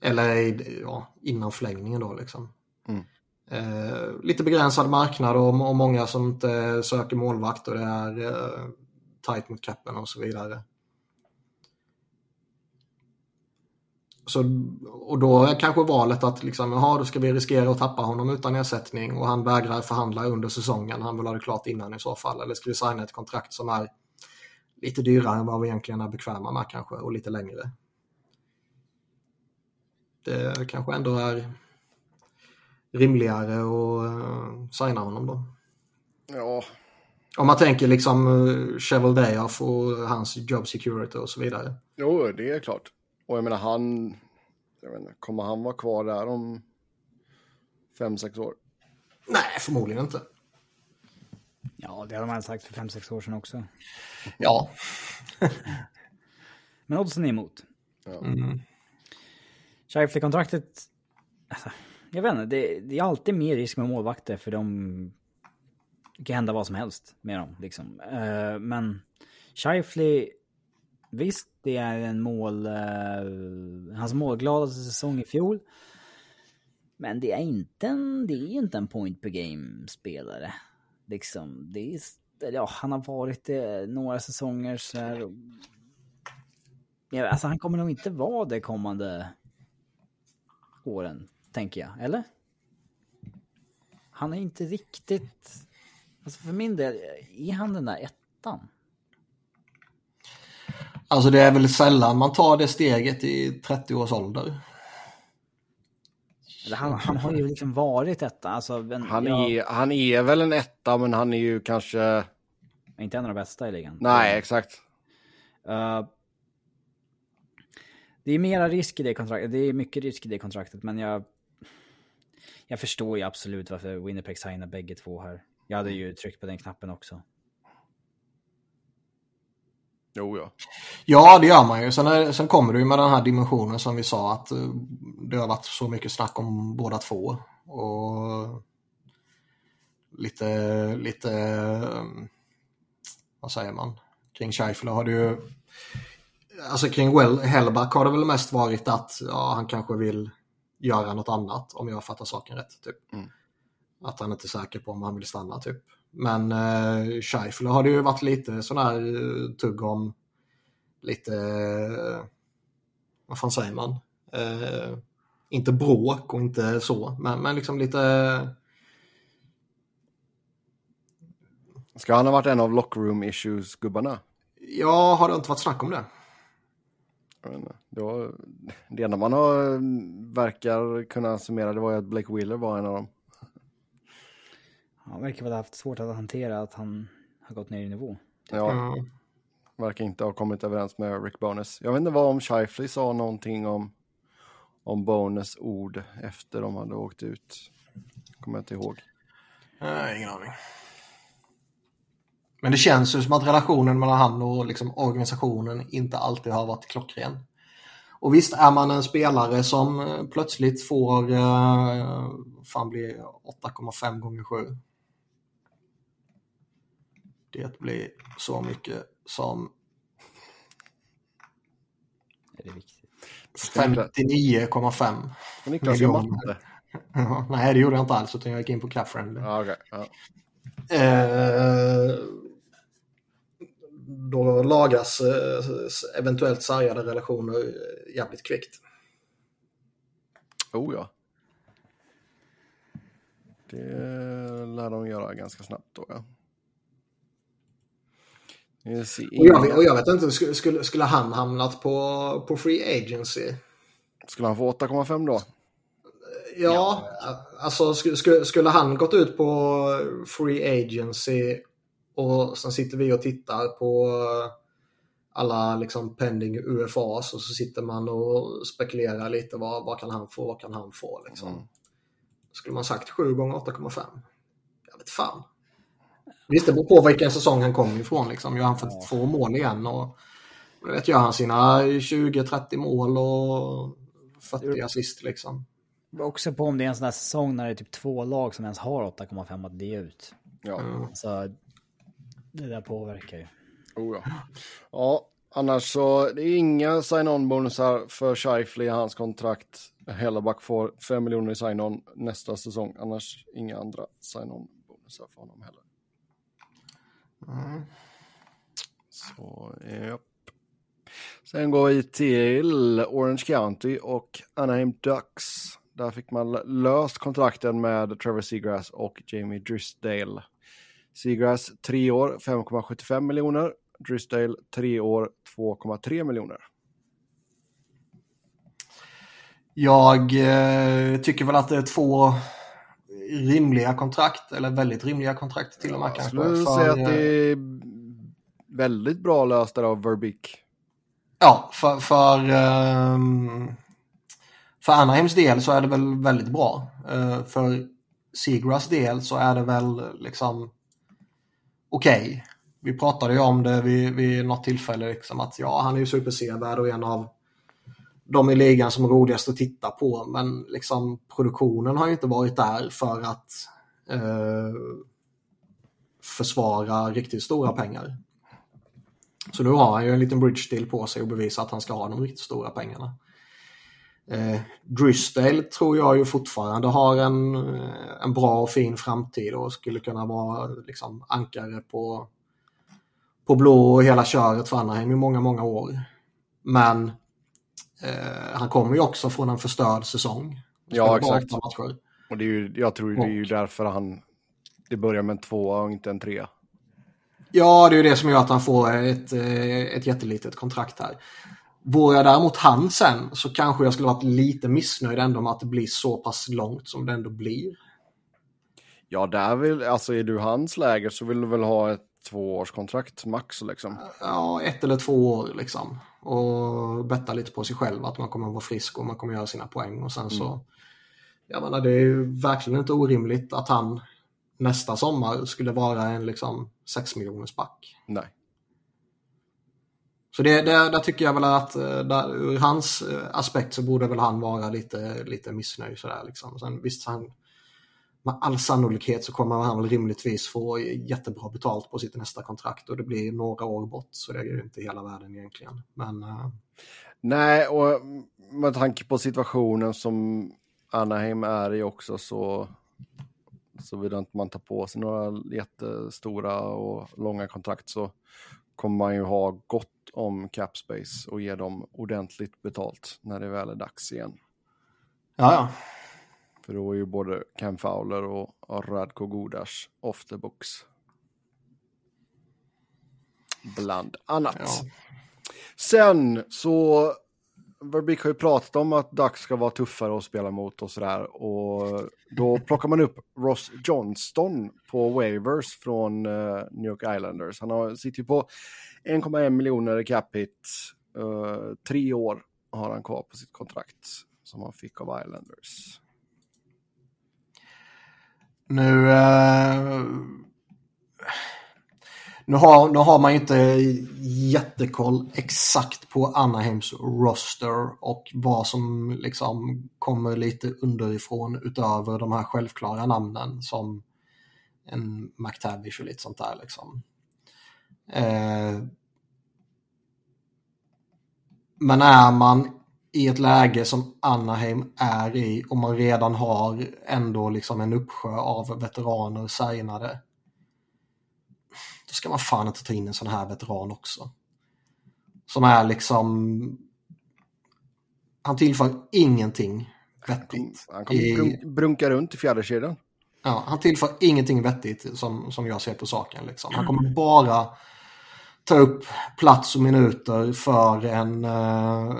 Eller ja, innan förlängningen då liksom. Mm. Eh, lite begränsad marknad och, och många som inte söker målvakt och det är eh, tight mot capen och så vidare. Så, och då är kanske valet att liksom, jaha, då ska vi riskera att tappa honom utan ersättning och han vägrar förhandla under säsongen. Han vill ha det klart innan i så fall. Eller ska vi signa ett kontrakt som är lite dyrare än vad vi egentligen är bekväma med kanske och lite längre. Det kanske ändå är rimligare att uh, signa honom då. Ja, Om man tänker liksom uh, Cheval Dayoff och hans job security och så vidare. jo, det är klart. Och jag menar, han... Jag vet inte, kommer han vara kvar där om fem, sex år? Nej, förmodligen inte. Ja, det hade man sagt för 5-6 år sedan också. Ja. Men oddsen är emot. Mm. Shifley-kontraktet... Alltså, jag vet inte, det, det, är alltid mer risk med målvakter för de... Det kan hända vad som helst med dem. Liksom. Uh, men Scheifly... Visst, det är en mål... Uh, hans målgladaste säsong i fjol. Men det är inte en, det är inte en point per game-spelare. Liksom, det är... Ja, han har varit det några säsonger så här. Ja, alltså han kommer nog inte vara det kommande åren, tänker jag. Eller? Han är inte riktigt... Alltså för min del, är han den där ettan? Alltså det är väl sällan man tar det steget i 30 års ålder. Han, han har ju liksom varit etta. Alltså, men, Han, är, han är väl en etta, men han är ju kanske... Inte en av de bästa i ligan. Nej, exakt. Uh, det är mera risk i det kontraktet. Det är mycket risk i det kontraktet, men jag... Jag förstår ju absolut varför Winnipeg signar bägge två här. Jag hade ju tryckt på den knappen också. Jo, ja. Ja, det gör man ju. Sen, är, sen kommer det ju med den här dimensionen som vi sa att eh, det har varit så mycket snack om båda två. Och lite, lite, eh, vad säger man, kring Scheifele har det ju, alltså kring well, Hellback har det väl mest varit att ja, han kanske vill göra något annat om jag fattar saken rätt. Typ. Mm. Att han inte är säker på om han vill stanna typ. Men eh, Scheifele har det ju varit lite sån här eh, tugg om lite, eh, vad fan säger man? Eh, inte bråk och inte så, men, men liksom lite... Ska han ha varit en av lockroom issues-gubbarna? Ja, har det inte varit snack om det? Jag vet inte. Det, var, det enda man har, verkar kunna summera det var ju att Blake Wheeler var en av dem. Han verkar ha haft svårt att hantera att han har gått ner i nivå. Ja, Mm. verkar inte ha kommit överens med Rick Bonus. Jag vet inte vad om Shifley sa någonting om, om Bonus ord efter de hade åkt ut. Kommer jag inte ihåg. Nej, ingen aning. Men det känns ju som att relationen mellan han och liksom organisationen inte alltid har varit klockren. Och visst är man en spelare som eh, plötsligt får, eh, fan blir 8,5 gånger 7. Det blir så mycket som Är det viktigt? 59,5. Och Niklas Miljoner. matte. Nej, det gjorde jag inte alls utan jag gick in på Cap Friendly. Okej. ja. Eh, då lagas eh, eventuellt sargade relationer jävligt kvickt. Oh ja. Det lär de göra ganska snabbt då ja. Och jag, och jag vet inte, skulle, skulle, han hamnat på, på Free Agency? Skulle han få 8,5 då? Ja, alltså skulle, skulle, skulle han gått ut på Free Agency och sen sitter vi och tittar på alla liksom pending UFAs och så sitter man och spekulerar lite vad, vad kan han få, vad kan han få liksom. Mm. Skulle man sagt 7 gånger 8,5? Jag vet fan. Visst, det beror på vilken säsong han kommer ifrån. Liksom. Gör han 42 mål igen och du vet, gör han sina 20-30 mål och 40 assist liksom. Också på om det är en sån här säsong när det är typ två lag som ens har 8,5 att ge ut. Ja. Så det där påverkar ju. Oh, ja. ja, annars så det är inga sign-on bonusar för Scheifele i hans kontrakt. Helleback får 5 miljoner i sign-on nästa säsong. Annars inga andra sign-on bonusar för honom heller. Så, japp. Sen går vi till Orange County och Anaheim Ducks. Där fick man löst kontrakten med Trevor Seagrass och Jamie Drysdale. Seagrass 3 år 5,75 miljoner. Drysdale 3 år 2,3 miljoner. Jag eh, tycker väl att det är två rimliga kontrakt, eller väldigt rimliga kontrakt till och med Jag skulle för, säga att eh, det är väldigt bra löst av Verbeek. Ja, för, för, ehm, för Anaheims del så är det väl väldigt bra. Eh, för Seagrass del så är det väl liksom okej. Okay. Vi pratade ju om det vid, vid något tillfälle, liksom, att ja, han är ju supersevärd och en av de i ligan som är roligast att titta på. Men liksom, produktionen har ju inte varit där för att eh, försvara riktigt stora pengar. Så nu har han ju en liten bridge deal på sig och bevisa att han ska ha de riktigt stora pengarna. Eh, Drysdale tror jag ju fortfarande har en, en bra och fin framtid och skulle kunna vara liksom, ankare på, på blå och hela köret för Anaheim i många, många år. Men eh, han kommer ju också från en förstörd säsong. Ja, exakt. Och det är ju, jag tror det är ju därför han det börjar med en tvåa och inte en trea. Ja, det är ju det som gör att han får ett, eh, ett jättelitet kontrakt här. Vore jag däremot han sen så kanske jag skulle varit lite missnöjd ändå med att det blir så pass långt som det ändå blir. Ja, där vill, alltså är du hans läger så vill du väl ha ett tvåårskontrakt max liksom? Ja, ett eller två år liksom. Och betta lite på sig själv att man kommer att vara frisk och man kommer att göra sina poäng och sen mm. så jag menar, det är ju verkligen inte orimligt att han nästa sommar skulle vara en liksom 6 miljoners back. Nej. Så det, det, där tycker jag väl att eh, där, ur hans eh, aspekt så borde väl han vara lite, lite missnöjd. Sådär, liksom. Sen, visst, han, med all sannolikhet så kommer han väl rimligtvis få jättebra betalt på sitt nästa kontrakt och det blir några år bort så det är ju inte hela världen egentligen. Men, uh... Nej, och med tanke på situationen som Anaheim är i också så såvida inte man tar på sig några jättestora och långa kontrakt så kommer man ju ha gott om cap space och ge dem ordentligt betalt när det väl är dags igen. Ja, ja. För då är ju både Cam Fowler och Radko Godas off the books. Bland annat. Ja. Sen så Verbeek har ju pratat om att Ducks ska vara tuffare att spela mot och sådär. Och då plockar man upp Ross Johnston på Wavers från uh, New York Islanders. Han har, sitter ju på 1,1 miljoner i cap hit. Uh, eh, tre år har han kvar på sitt kontrakt som han fick av Islanders. Nu... Uh nu har, nu har man ju inte jättekoll exakt på Anaheims roster och vad som liksom kommer lite underifrån utöver de här självklara namnen som en McTavish och lite sånt där liksom. Eh, men är man i ett läge som Anaheim är i och man redan har ändå liksom en uppsjö av veteraner signade då ska man fan inte ta in en sån här veteran också. Som är liksom... Han tillför ingenting vettigt. Han kommer i... brunka runt i fjärde kedjan. Ja, han tillför ingenting vettigt som, som jag ser på saken. Liksom. Han kommer bara ta upp plats och minuter för en, uh,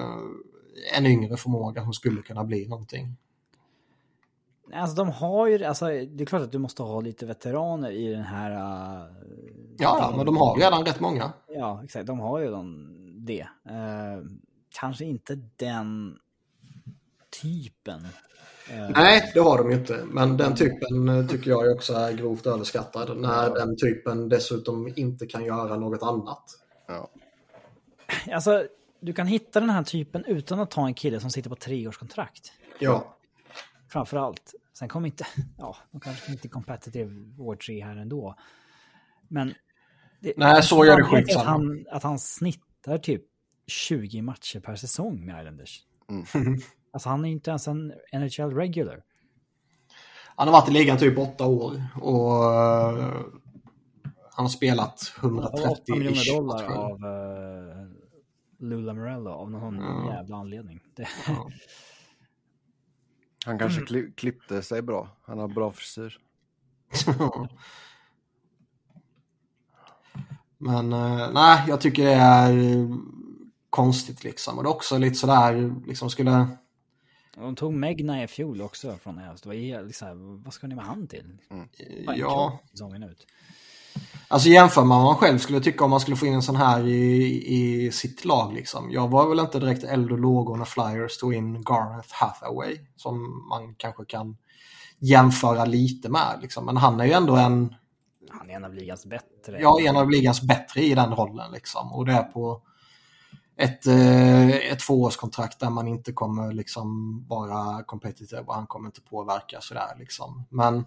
en yngre förmåga som skulle kunna bli någonting. Alltså de har ju, alltså det är klart att du måste ha lite veteraner i den här... Uh, ja, ja, men de har redan rätt många. Ja, exakt. De har ju de, det. Uh, kanske inte den typen. Uh, Nej, det har de ju inte. Men den typen tycker jag också är grovt överskattad. När den typen dessutom inte kan göra något annat. Ja. Alltså, du kan hitta den här typen utan att ta en kille som sitter på treårskontrakt. Ja. Framförallt. Sen kommer inte, ja, de kanske inte competitive år 3 här ändå. Men... Det, Nej, så gör det skitsamma. Att han, att han snittar typ 20 matcher per säsong med Islanders. Mm. alltså han är inte ens en NHL regular. Han har varit i ligan typ åtta år och uh, han har spelat 130 8 miljoner dollar av uh, Lula Morello av någon ja. jävla anledning. Det, ja. Han kanske mm. klippte sig bra. Han har bra frisyr. Men eh, nej, jag tycker det är konstigt liksom. Och det är också lite sådär, liksom skulle... De tog Megna i fjol också från Älvs. Liksom, vad ska ni med han till? Mm. Ja. Ut. Alltså jämför man vad man själv skulle tycka om man skulle få in en sån här i, i sitt lag. Liksom. Jag var väl inte direkt eld och lågor när Flyers tog in Gareth Hathaway som man kanske kan jämföra lite med. Liksom. Men han är ju ändå en han är en av ligans bättre. Ja, en av ligans bättre i den rollen liksom. Och det är på ett, eh, ett tvåårskontrakt där man inte kommer liksom vara competitive och han kommer inte påverka sådär liksom. Men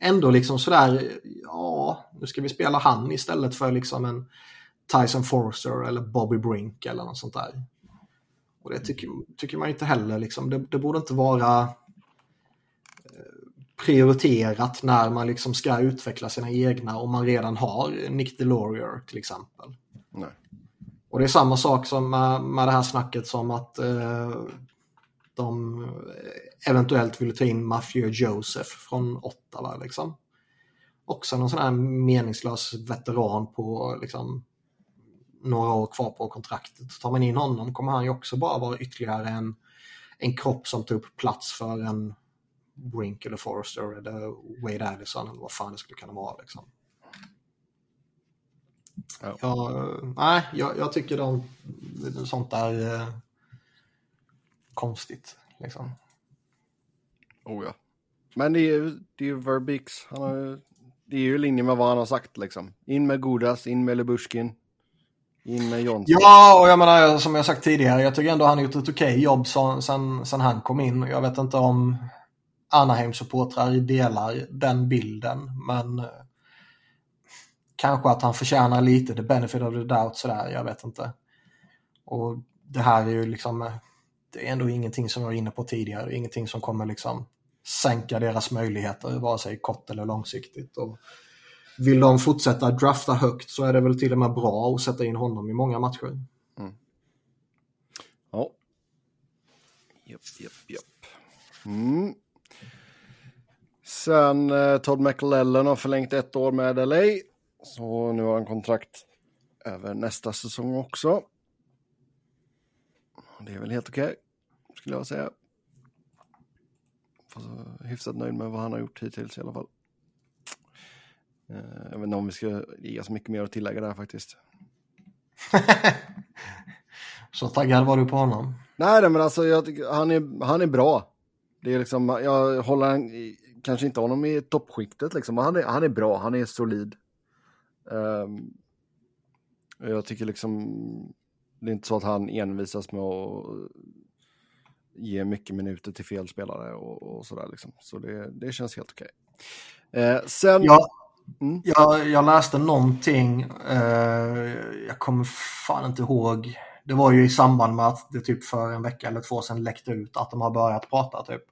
ändå liksom sådär, ja, nu ska vi spela han istället för liksom en Tyson Forster eller Bobby Brink eller något sånt där. Och det tycker, tycker man inte heller liksom, det, det borde inte vara eh, prioriterat när man liksom ska utveckla sina egna och man redan har Nick DeLaurier till exempel. Nej. Och det är samma sak som med, med det här snacket som att eh, de eventuellt vill ta in Matthew Joseph från Ottawa. Liksom. Också någon sån här meningslös veteran på liksom, några år kvar på kontraktet. Tar man in honom kommer han ju också bara vara ytterligare en, en kropp som tar upp plats för en Brink eller Forrester eller Wade Addison eller vad fan det skulle kunna vara. Liksom. Ja. Jag, nej, jag, jag tycker de, sånt där eh, konstigt. Liksom. Oh ja. Men det är ju, det är ju Verbix. Han har, det är ju i linje med vad han har sagt liksom. In med Godas, in med Lebushkin. In med Johnson. Ja, och jag menar som jag sagt tidigare, jag tycker ändå han har gjort ett okej jobb sen, sen, sen han kom in. Jag vet inte om Anaheim-supportrar delar den bilden, men eh, kanske att han förtjänar lite the benefit of the doubt sådär, jag vet inte. Och det här är ju liksom, eh, det är ändå ingenting som jag var inne på tidigare, ingenting som kommer liksom sänka deras möjligheter, vare sig kort eller långsiktigt. Och vill de fortsätta drafta högt så är det väl till och med bra att sätta in honom i många matcher. Mm. Ja. Japp, japp, japp. Mm. Sen eh, Todd McLellan har förlängt ett år med LA. Så nu har han kontrakt över nästa säsong också. Det är väl helt okej, skulle jag säga. Eh, hyfsat nöjd med vad han har gjort hittills i alla fall. Eh, Jag vet inte om vi ska ge så mycket mer att tillägga där faktiskt. Så taggad var du på honom. Nej, nej, men alltså jag, han, är, han är bra. Det är liksom, jag håller han, kanske inte honom i toppskiktet liksom, men han är, han är bra, han är solid. Ehm, jag tycker liksom, det är inte så att han envisas med att ge mycket minuter till fel spelare och, och sådär liksom. Så det, det känns helt okej. Eh, sen, Jag, Mm. jag, jag läste någonting, eh, jag kommer fan inte ihåg. Det var ju i samband med att det typ för en vecka eller två sedan läckte ut att de har börjat prata typ.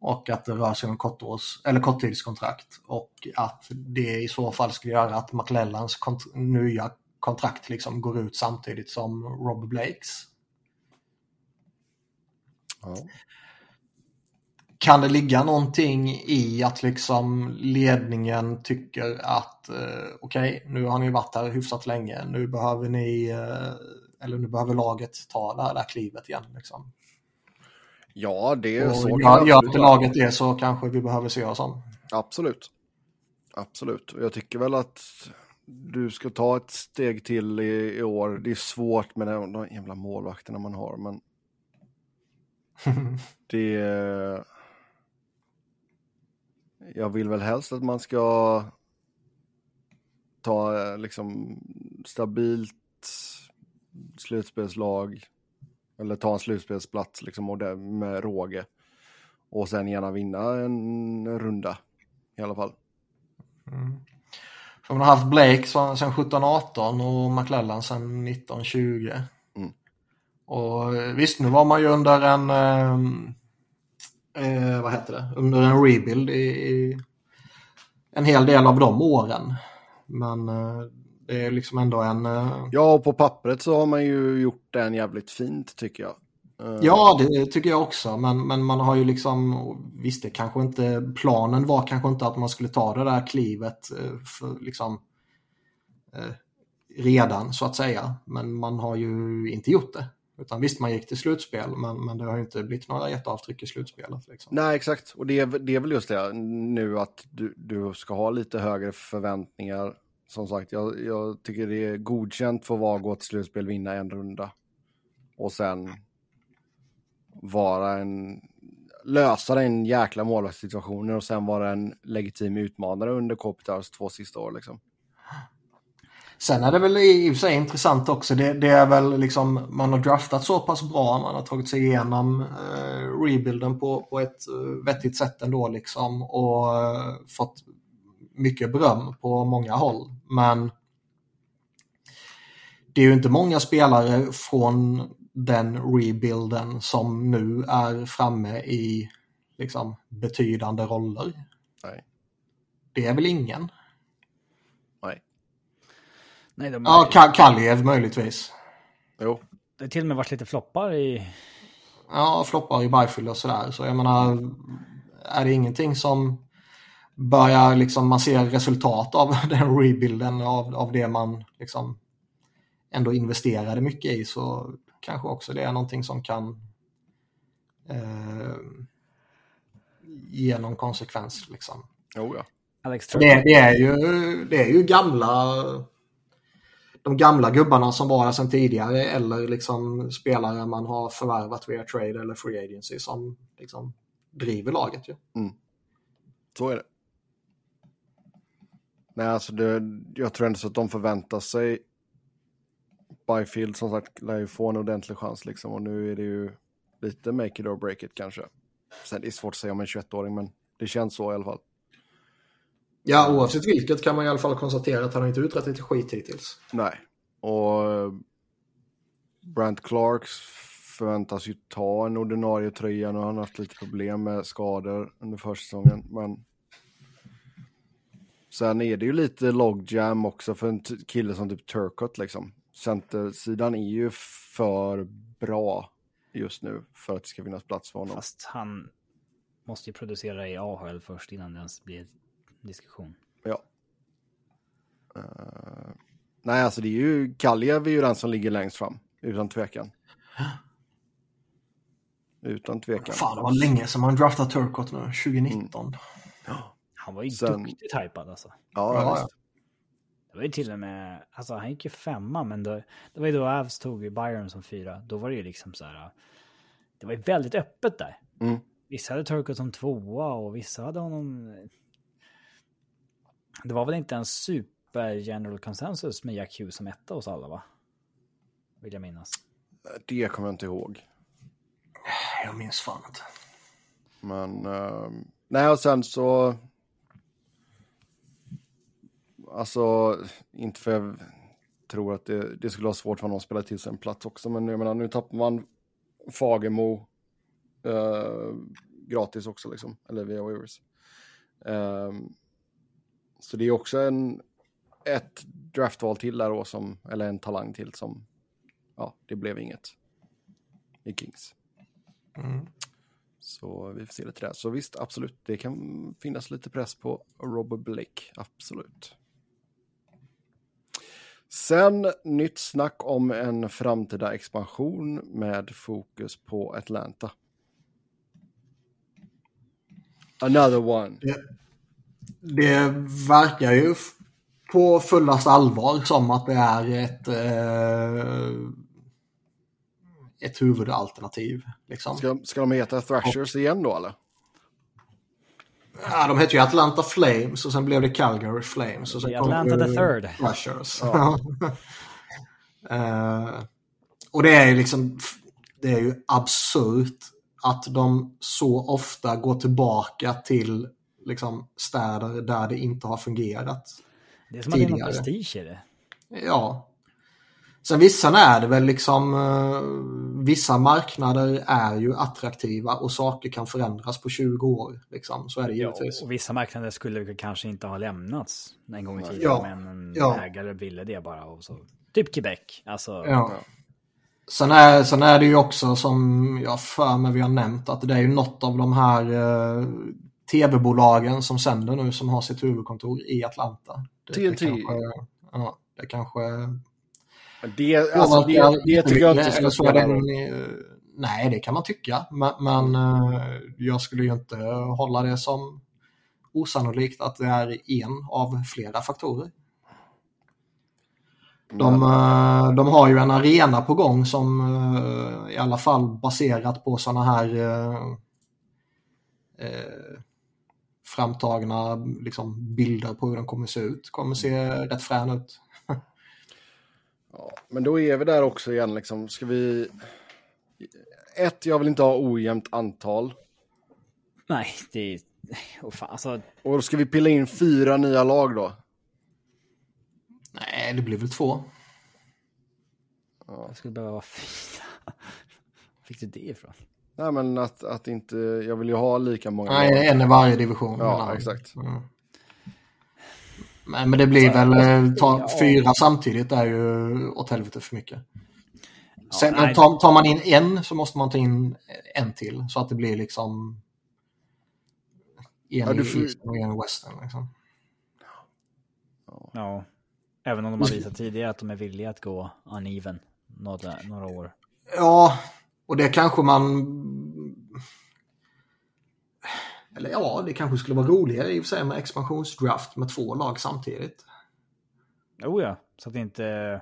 Och att det rör sig om kortårs, eller korttidskontrakt. Och att det i så fall skulle göra att McLellans kont- nya kontrakt liksom går ut samtidigt som Rob Blakes. Ja. Kan det ligga någonting i att liksom ledningen tycker att eh, okej, nu har ni varit här hyfsat länge, nu behöver ni, eh, eller nu behöver laget ta det här, det här klivet igen. Liksom. ja, det är Och så. gör, gör inte laget det så kanske vi behöver se oss om. Absolut. Absolut. Jag tycker väl att du ska ta ett steg till i, i år. Det är svårt med de, de jävla målvakterna man har, men det... Eh, jag vill väl helst att man ska ta eh, liksom stabilt slutspelslag eller ta en slutspelsplats liksom och det med råge. Och sen gärna vinna en runda i alla fall. Mm. För man har haft Blake sen sedan 17-18 och McLellan sedan 19-20. Och eh, visst, nu var man ju under en, eh, eh, vad heter det, under en rebuild i, i en hel del av de åren. Men eh, det är liksom ändå en... Eh, Ja, och på pappret så har man ju gjort den jävligt fint tycker jag. Eh, Ja, det tycker jag också. Men, men man har ju liksom, visst det kanske inte, planen var kanske inte att man skulle ta det där klivet för liksom redan så att säga. Men man har ju inte gjort det. Utan visst, man gick till slutspel, men, men det har ju inte blivit några jätteavtryck i slutspelet. Liksom. Nej, exakt. Och det är, det är väl just det nu att du, du ska ha lite högre förväntningar. Som sagt, jag, jag tycker det är godkänt för att vara gå till slutspel, vinna en runda. Och sen vara en lösa den jäkla målvaktssituationen och sen vara en legitim utmanare under Kopitars två sista år. Liksom. Sen är det väl i och för sig intressant också. Det, det, är väl liksom man har draftat så pass bra. Man har tagit sig igenom eh, rebuilden på, på ett uh, vettigt sätt ändå liksom. Och uh, fått mycket beröm på många håll. Men det är ju inte många spelare från den rebuilden som nu är framme i liksom, betydande roller. Nej. Det är väl ingen? Nej. De Ja, Ka- Kaljev möjligtvis. Jo. Det har till och med varit lite floppar i... Ja, floppar i Byfield och sådär. Så jag menar, är det ingenting som börjar liksom, man ser resultat av den rebuilden, av, av det man liksom ändå investerade mycket i, så kanske också det är någonting som kan eh, ge någon konsekvens. Liksom. Jo, ja. Alex. Det, det, är ju, det är ju gamla de gamla gubbarna som var här sedan tidigare eller liksom spelare man har förvärvat via trade eller free agency som liksom driver laget. Ju. Mm. Så är det. Nej, alltså det, jag tror ändå så att de förväntar sig Byfield som sagt lär ju få en ordentlig chans liksom och nu är det ju lite make it or break it kanske. Sen det är svårt att säga om en 21-åring men det känns så i alla fall. Ja, oavsett vilket kan man i alla fall konstatera att han har inte uträttat ett skit hittills. Nej, och eh, Brant Clarks förväntas ju ta en ordinarie tröja nu har han haft lite problem med skador under försäsongen men Sen är det ju lite logjam också för en kille som typ Turcott liksom. Centersidan är ju för bra just nu för att det ska finnas plats för honom. Fast han måste ju producera i AHL först innan det ens blir diskussion. Ja. Eh, nej, alltså det är ju Kaljev är ju den som ligger längst fram, utan tvekan. Utan tvekan. Fan, det var länge sedan man draftade Turcott nu, 2019. Han var ju Sen- duktigt hypad alltså. Ja, Ja, visst. Det var ju till och med, alltså han gick ju femma, men då, det var ju då Avs tog Byron som fyra. Då var det ju liksom så här, det var ju väldigt öppet där. Mm. Vissa hade Turcot som tvåa och vissa hade honom... Det var väl inte en super general consensus med Jack Hughes som etta hos alla va? Vill jag minnas. Det kommer jag inte ihåg. Jag minns fan inte. Men, ehm, nej och sen så... Alltså, inte för jag tror att det, det skulle vara svårt för honom att spela till sig en plats också, men jag menar, nu tappar man Fagemo eh, gratis också liksom, eller via waivers. Ehm, så det är också en, ett draftval till där då, som, eller en talang till som, ja, det blev inget i Kings. Mm. Så vi får se lite där. Så visst, absolut, det kan finnas lite press på Robert Blake, absolut. Sen nytt snack om en framtida expansion med fokus på Atlanta. Another one. Det, det verkar ju på fullast allvar som att det är ett, eh, ett huvudalternativ. Liksom. Ska, ska de heta Thrashers igen då eller? Ja, de hette ju Atlanta Flames och sen blev det Calgary Flames. Och sen kom Atlanta ju the third. Thrashers. Eh, och det är ju liksom, det är ju absurt att de så ofta går tillbaka till liksom, städer där det inte har fungerat. Det är som att det är någon Tidigare. prestige i det. Ja. Sen vissa är det väl liksom, eh, vissa marknader är ju attraktiva och saker kan förändras på 20 år. Liksom. Så är det Ja, givetvis. och vissa marknader skulle kanske inte ha lämnats en gång i tiden, Ja, men en ja. ägare ville det bara. Och så. Typ Quebec. Alltså, Ja. Sen är, sen är det ju också som jag för mig vi har nämnt att det är ju något av de här eh, tv-bolagen som sänder nu som har sitt huvudkontor i Atlanta. Det, TNT. Det kanske, ja, det kanske Det, alltså, det, det tycker jag inte ska spela det roll. Nej, det kan man tycka. Men, men eh, jag skulle ju inte hålla det som osannolikt att det är en av flera faktorer. De, eh, de har ju en arena på gång som eh, i alla fall baserat på sådana här eh, framtagna liksom, bilder på hur den kommer se ut. Kommer se rätt frän ut. Ja, men då är vi där också igen liksom. Ska vi... Ett, jag vill inte ha ojämnt antal. Nej, det är... Oh, fan, alltså, Och då ska vi pilla in fyra nya lag då. Nej, det blir väl två. jag skulle behöva vara fyra. Var fick du det ifrån? Nej, men att, att inte... Jag vill ju ha lika många. Nej, en i varje division. Ja, Men, exakt. Mm. Men, men det blir väl, eh, ta, Ja. fyra samtidigt är ju åt helvete för mycket. Sen, nej. tar, tar man in en så måste man ta in en till så att det blir liksom en Ja, i får- Eastern och en i Western. Liksom. Ja. Även om de har visat tidigare att de är villiga att gå uneven några, några år. Ja, och det kanske man... Eller ja, det kanske skulle vara roligare i och för sig med expansionsdraft med två lag samtidigt. Jo ja, så att inte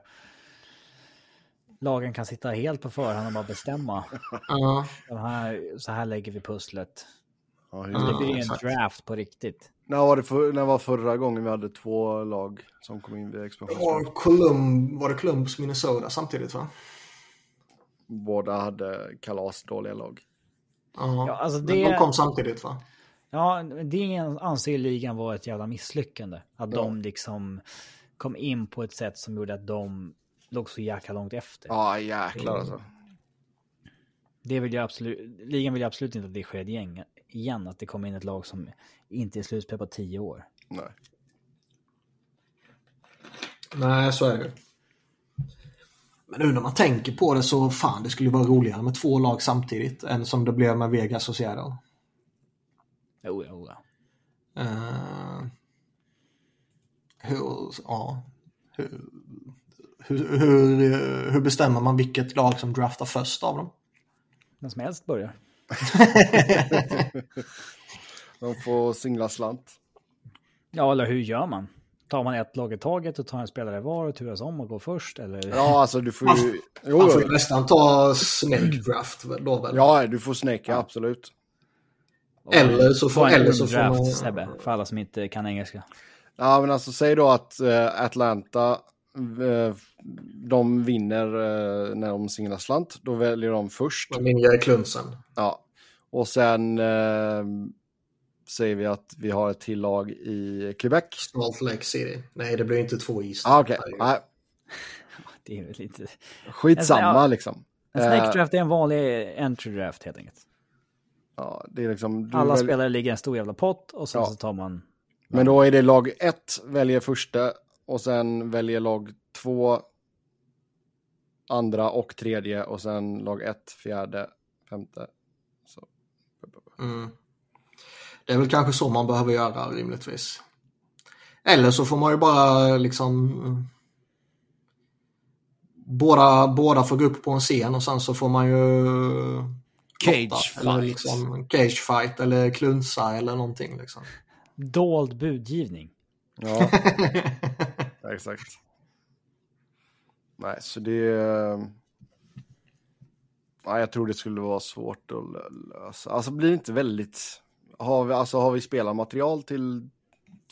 lagen kan sitta helt på förhand och bara bestämma. Ja, Den här, så här lägger vi pusslet. Ja, Ja, Det blir en exakt. draft på riktigt. När, var det för, när var förra gången vi hade två lag som kom in vid expansion? Colum, var det Columbus, Minnesota samtidigt va? Båda hade kalasdåliga lag. Ja, Ja, alltså men det- de kom samtidigt va? Ja, det anser ligan var ett jävla misslyckande. Att Ja. de liksom kom in på ett sätt som gjorde att de låg så jäkla långt efter. Ja, jäklar alltså. Det vill jag absolut, ligan vill ju absolut inte att det sker igen, igen. Att det kommer in ett lag som inte är slutspel på tio år. Nej. Nej, så är det Men nu när man tänker på det så fan, det skulle vara roligare med två lag samtidigt än som det blev med Vegas och Seattle. Jo, jo, ja. Eh, hur, ja, hur, hur, hur, hur bestämmer man vilket lag som draftar först av dem? Vem som helst börjar. De får singla slant. Ja, eller hur gör man? Tar man ett lag i taget och tar en spelare var och turas om och går först? Eller? Ja, alltså du får ju... Jo, Man får ju jo. nästan ta snake draft då väl? Ja, du får snäcka, absolut. Eller så får, eller så får man... Sebbe, för alla som inte kan engelska. Ja, men alltså säg då att eh, Atlanta, eh, de vinner eh, när de singlar slant. Då väljer de först. Man vinner i klunsen. Ja. Och sen säger vi att vi har ett till lag i Quebec. Salt Lake City. Nej, det blir inte två is. Ah, Okej, Nej, Det är väl lite... skitsamma Ja. liksom. En snake Eh, draft är en vanlig entry draft helt enkelt. Ja, det är liksom, du Alla väl- spelare ligger i en stor jävla pott och sen Ja. så tar man... Men då är det lag ett väljer första och sen väljer lag två andra och tredje och sen lag ett fjärde, femte. Så. Mm. Det är väl kanske så man behöver göra rimligtvis. Eller så får man ju bara liksom mm, båda, båda får gå upp på en scen och sen så får man ju Cage lotta, eller fight. liksom, cage fight eller klunsa eller någonting liksom. Dold budgivning. Ja, exakt. Nej, så det... Nej, jag tror det skulle vara svårt att lö- lösa. Alltså blir det inte väldigt... Har vi, alltså, har vi spelarmaterial till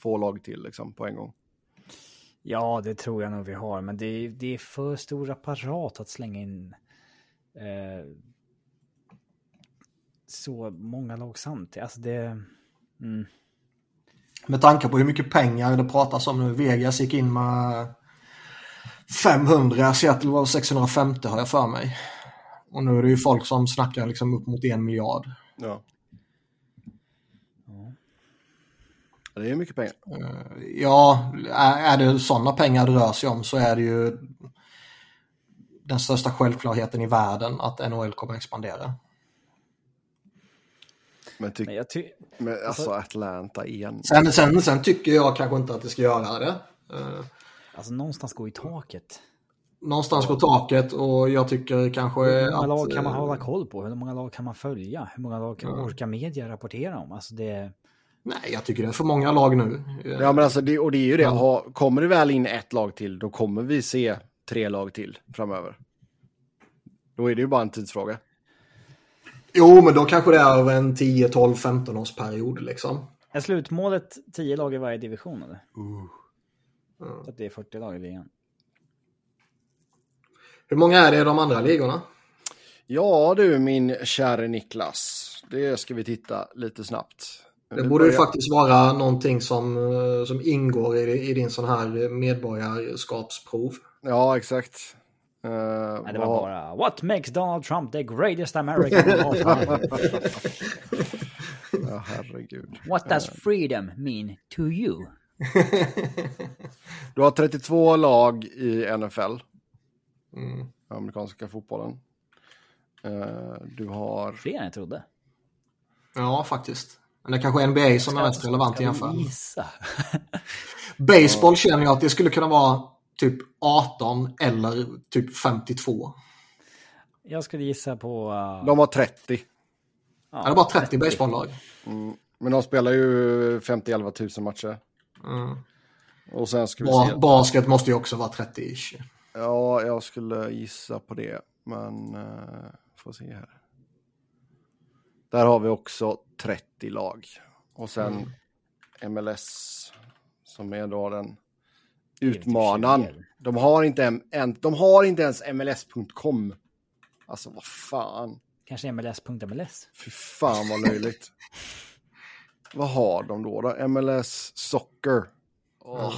två lag till liksom, på en gång? Ja, det tror jag nog vi har, men det är, det är för stor apparat att slänga in eh, så många lag samtidigt. Alltså det... Mm. Med tanke på hur mycket pengar det pratas om nu. Vegas gick in med 500, Seattle var 650 har jag för mig. Och nu är det ju folk som snackar liksom upp mot en miljard. Ja. Det är mycket pengar. Eh, Ja, är det sådana pengar det rör sig om så är det ju den största självklarheten i världen att NHL kommer expandera. Men, tyck, Men jag ty- men alltså Atlanta igen. Sen, sen, sen tycker jag kanske inte att det ska göra det. Eh, alltså någonstans gå i taket. Någonstans går taket och jag tycker kanske Hur många att... lag kan man eh, hålla koll på? Hur många lag kan man följa? Hur många lag kan Ja. orka media rapportera om? Alltså det... Nej, jag tycker det är för många lag nu. Ja, men alltså det, och det är ju det. Ja. Ha, kommer det väl in ett lag till, då kommer vi se tre lag till framöver. Då är det ju bara en tidsfråga. Jo, men då kanske det är över en 10, 12, 15 års period liksom. Är slutmålet 10 lag i varje division eller? Mm. Så att det är 40 lag i ligan. Hur många är det i de andra ligorna? Ja du min käre Niklas, det ska vi titta lite snabbt. Det borde ju börjar- faktiskt vara någonting som, eh, som ingår i, i din sån här medborgarskapsprov. Ja, exakt. Uh, Nej, det var bara What makes Donald Trump the greatest American of all time? Ja, herregud. What does freedom mean to you? Du har 32 lag i NFL, Mm. amerikanska fotbollen. Eh, du har... Fler än jag trodde. Ja, faktiskt. Men det är kanske NBA som är mest relevant i jämförelse. Baseball känner jag att det skulle kunna vara typ 18 eller typ 52. Jag skulle gissa på... Uh, De har 30. Ja, det är bara 30 baseballlag. Men de spelar ju 50-11 000 matcher. Mm. Och sen ska vi se. Ba basket måste ju också vara 30-ish. Ja, jag skulle gissa på det. Men uh, får se här. Där har vi också 30 lag. Och sen MLS som är då den utmanaren. De har inte, en, en, de har inte ens MLS.com. Alltså vad fan. Kanske MLS.mls? Fy fan vad löjligt. vad har de då? då? MLS Soccer. Åh.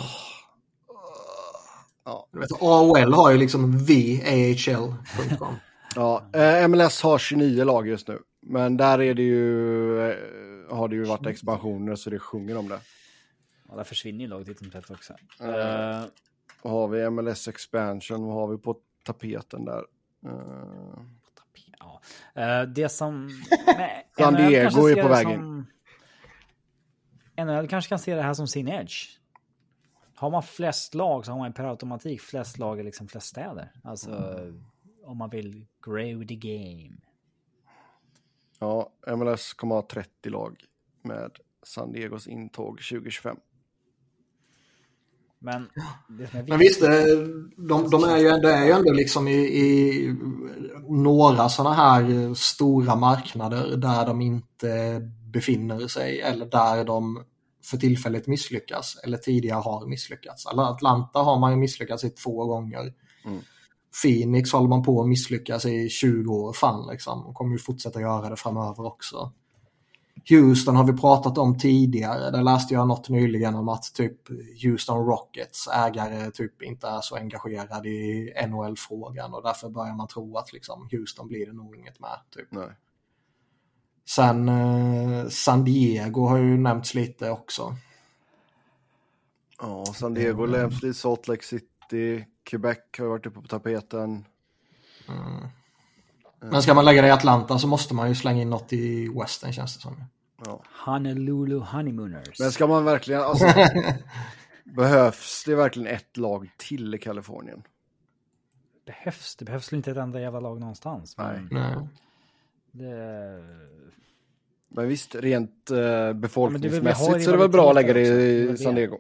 Ja. Du vet, AOL har ju liksom VAHL.com. Ja, eh, MLS har 29 lag just nu. Men där är det ju, eh, har det ju varit expansioner så det sjunger om det. Ja, där försvinner ju laget titt som tätt också. Mm. Eh, Vad har vi? MLS expansion, vad har vi på tapeten där? Eh, ja. Eh, det som... San Diego är på väg som- NHL kanske kan se det här som sin edge. Har man flest lag så har man per automatik flest lag i liksom flest städer. Alltså om man vill grow the game. ja, MLS kommer ha 30 lag med San Diegos intåg 2025. Men Men visst, eh, de, de är ju, det är ju ändå liksom i, i några sådana här stora marknader där de inte befinner sig eller där de för tillfället misslyckas eller tidigare har misslyckats. Atlanta har man ju misslyckats i två gånger. Mm. Phoenix håller man på att misslyckas i 20 år fan liksom. Och kommer ju fortsätta göra det framöver också. Houston har vi pratat om tidigare. Där läste jag något nyligen om att typ Houston Rockets ägare typ inte är så engagerade i NHL-frågan och därför börjar man tro att liksom Houston blir det nog inget med. Typ. Nej. Sen eh, San Diego har ju nämnts lite också. Ja, San Diego, Lamsley, Salt Lake City, Quebec har varit uppe på tapeten. Men ska man lägga det i Atlanta så måste man ju slänga in något i Western känns det som. Ja. Honolulu Honeymooners. Men ska man verkligen, alltså, behövs det verkligen ett lag till i Kalifornien? behövs, det behövs väl inte ett enda jävla lag någonstans. Men Nej. det, Men visst, rent eh, befolkningsmässigt ju så är det väl bra att lägga det i San. Diego.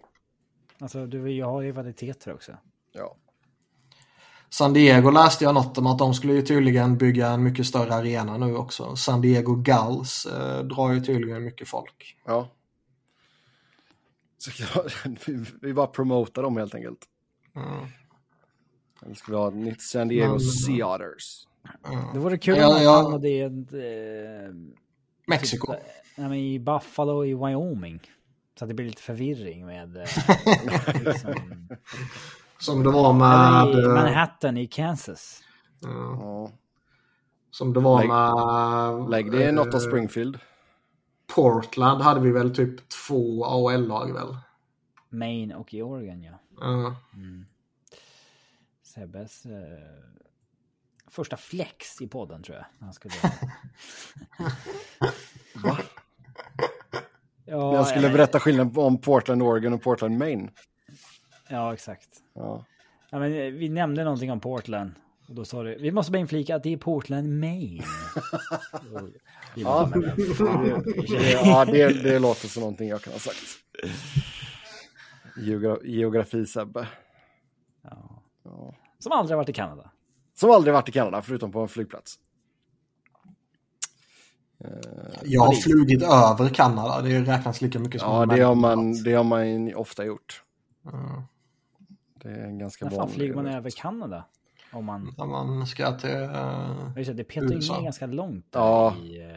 alltså, du vill ju ha rivaliteter också. Ja. San Diego läste jag något om att de skulle ju tydligen bygga en mycket större arena nu också. San Diego Gulls eh, drar ju tydligen mycket folk. ja. Så, vi, vi bara promotar dem helt enkelt. Mm. Eller ska vi ha nytt San Diego Men- Seaters? Det vore kul Ja, om man ja. hamnade i en, eh, Mexiko. Typ, nej, men i Buffalo i Wyoming. Så att det blir lite förvirring med... eh, liksom, Som det var eller med... i eh, Manhattan i Kansas. ja, Ja. som det var Lägg- med... Lägg det i något av eh, Springfield. Portland hade vi väl typ två AHL-lag väl? Maine och i Oregon, ja. Ja. Sebbes eh, första flex i podden, tror jag. Han skulle... Va? Ja, Jag skulle eh, berätta skillnaden om Portland, Oregon och Portland, Maine. Ja, exakt. Ja. Ja, men eh, vi nämnde någonting om Portland. Och då sa du, vi måste bara inflika att det är Portland, Maine. Bara, Ja. men ja, det, det låter som någonting jag kan ha sagt. Geogra Geografi-Sebbe. Ja. Ja. Som aldrig varit i Kanada. Som aldrig varit i Kanada, förutom på en flygplats. Jag har flugit över Kanada. Det räknas lika mycket som Ja, en det har, man, det har man ofta gjort. Mm. Det är en ganska När fan flyger man över Kanada? Om man... När man ska till... Just det, det petar ju USA. ner ganska långt Ja. i... eh,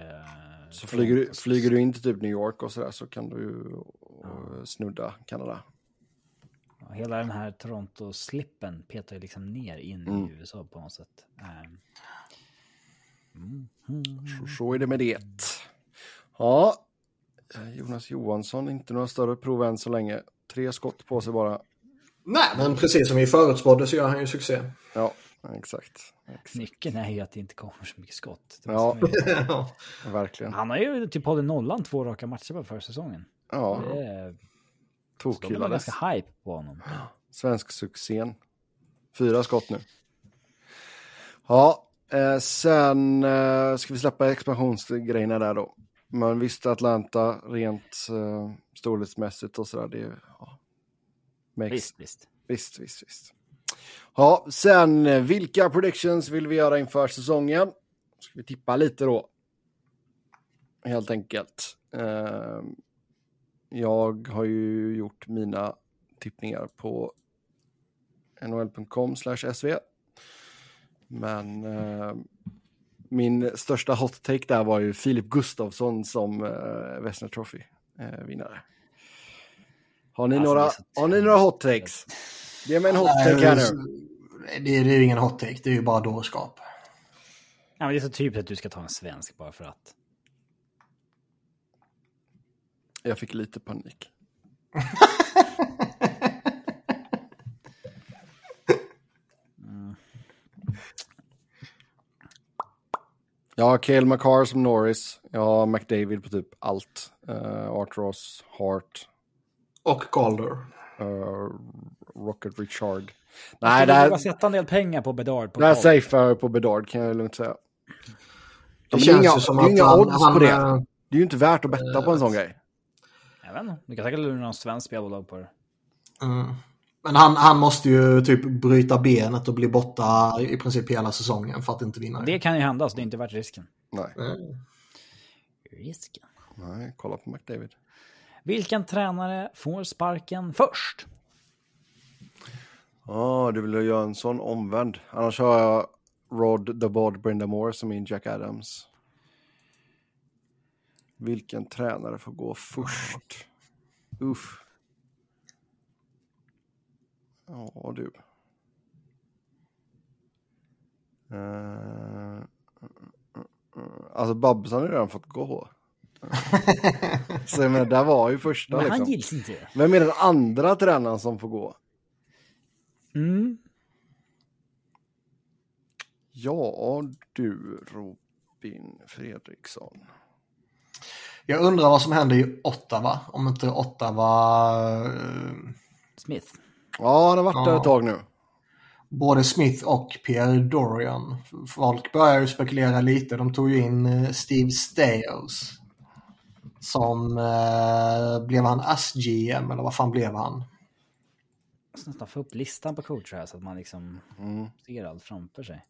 Så flyger du, flyger du in till typ New York och sådär så kan du ju eh, snudda Kanada. Ja, Hela den här Toronto-slippen petar ju liksom ner in Mm. i USA på något sätt. Ehm, Så, så är det med det. Ja, eh, Jonas Johansson, inte några större prov än så länge. Tre skott på sig bara. Nej, men precis som vi förutspådde så gör han ju succé. Ja, exakt. exakt. Nyckeln är ju att det inte kommer så mycket skott. Det Ja. Ja. Verkligen. Han har ju typ hållit nollan två raka matcher på försäsongen. Ja, Det är, är tokhyllades. ganska hype på honom. Svensk succén. Fyra skott nu. Ja, eh, sen eh, ska vi släppa expansionsgrejerna där då. Man visste Atlanta rent eh, storleksmässigt och sådär. Det, ja, makes, Visst, visst. visst, visst, visst. Ja, sen eh, vilka predictions vill vi göra inför säsongen? Ska vi tippa lite då? Helt enkelt. Eh, jag har ju gjort mina tippningar på nhl.com sv. Men eh, min största hot take där var ju Filip Gustafsson som eh, Vesna Trophy eh, vinnare. Har ni, Alltså, några, så har ni några hot takes? Ge mig en hot take här nu. Det, är ju ingen hot take, det är ju bara dårskap. Ja, men det är så typiskt att du ska ta en svensk bara för att. Jag fick lite panik. Jag har Cale McCarr som Norris. Jag har McDavid på typ allt. Uh, Art Ross, Hart, Och Calder. uh, Rocket Richard. Nej, vågar här, sätta en del pengar på Bedard. På Carl. safear jag på Bedard kan jag lugnt säga. Det det känns inga, ju som det att inga han, odds han, på det. eh, Det är ju inte värt att betta på en sån grej. Jag vet inte. Du kan säkert lura någon svensk spelbolag på det. Mm. Men han, han måste ju typ bryta benet och bli borta i princip hela säsongen för att inte vinna. Det kan ju hända, så det är inte värt risken. Nej, Mm. Risken. nej kolla på McDavid. Vilken tränare får sparken först? Ja, du vill göra en sån omvänd. Annars har jag Rod the Bod Brenda Moore som min Jack Adams. Vilken tränare får gå först? Uff. Ja, du. Uh, alltså Babsan har ju redan fått gå. Så jag menar, där var ju första Men han liksom. gills inte. Vem är den andra tränaren som får gå? Mm. Ja, du Robin Fredriksson. Jag undrar vad som händer i Ottawa. Om inte Ottawa... eh, Smith. Ja, han har varit där Ja. ett tag nu. Både Smith och Pierre Dorian. Folk börjar ju spekulera lite. De tog ju in eh, Steve Staios. Som eh, blev han ASGM eller vad fan blev han? Jag ska nästan få upp listan på coacher här så att man liksom Mm. ser allt framför sig.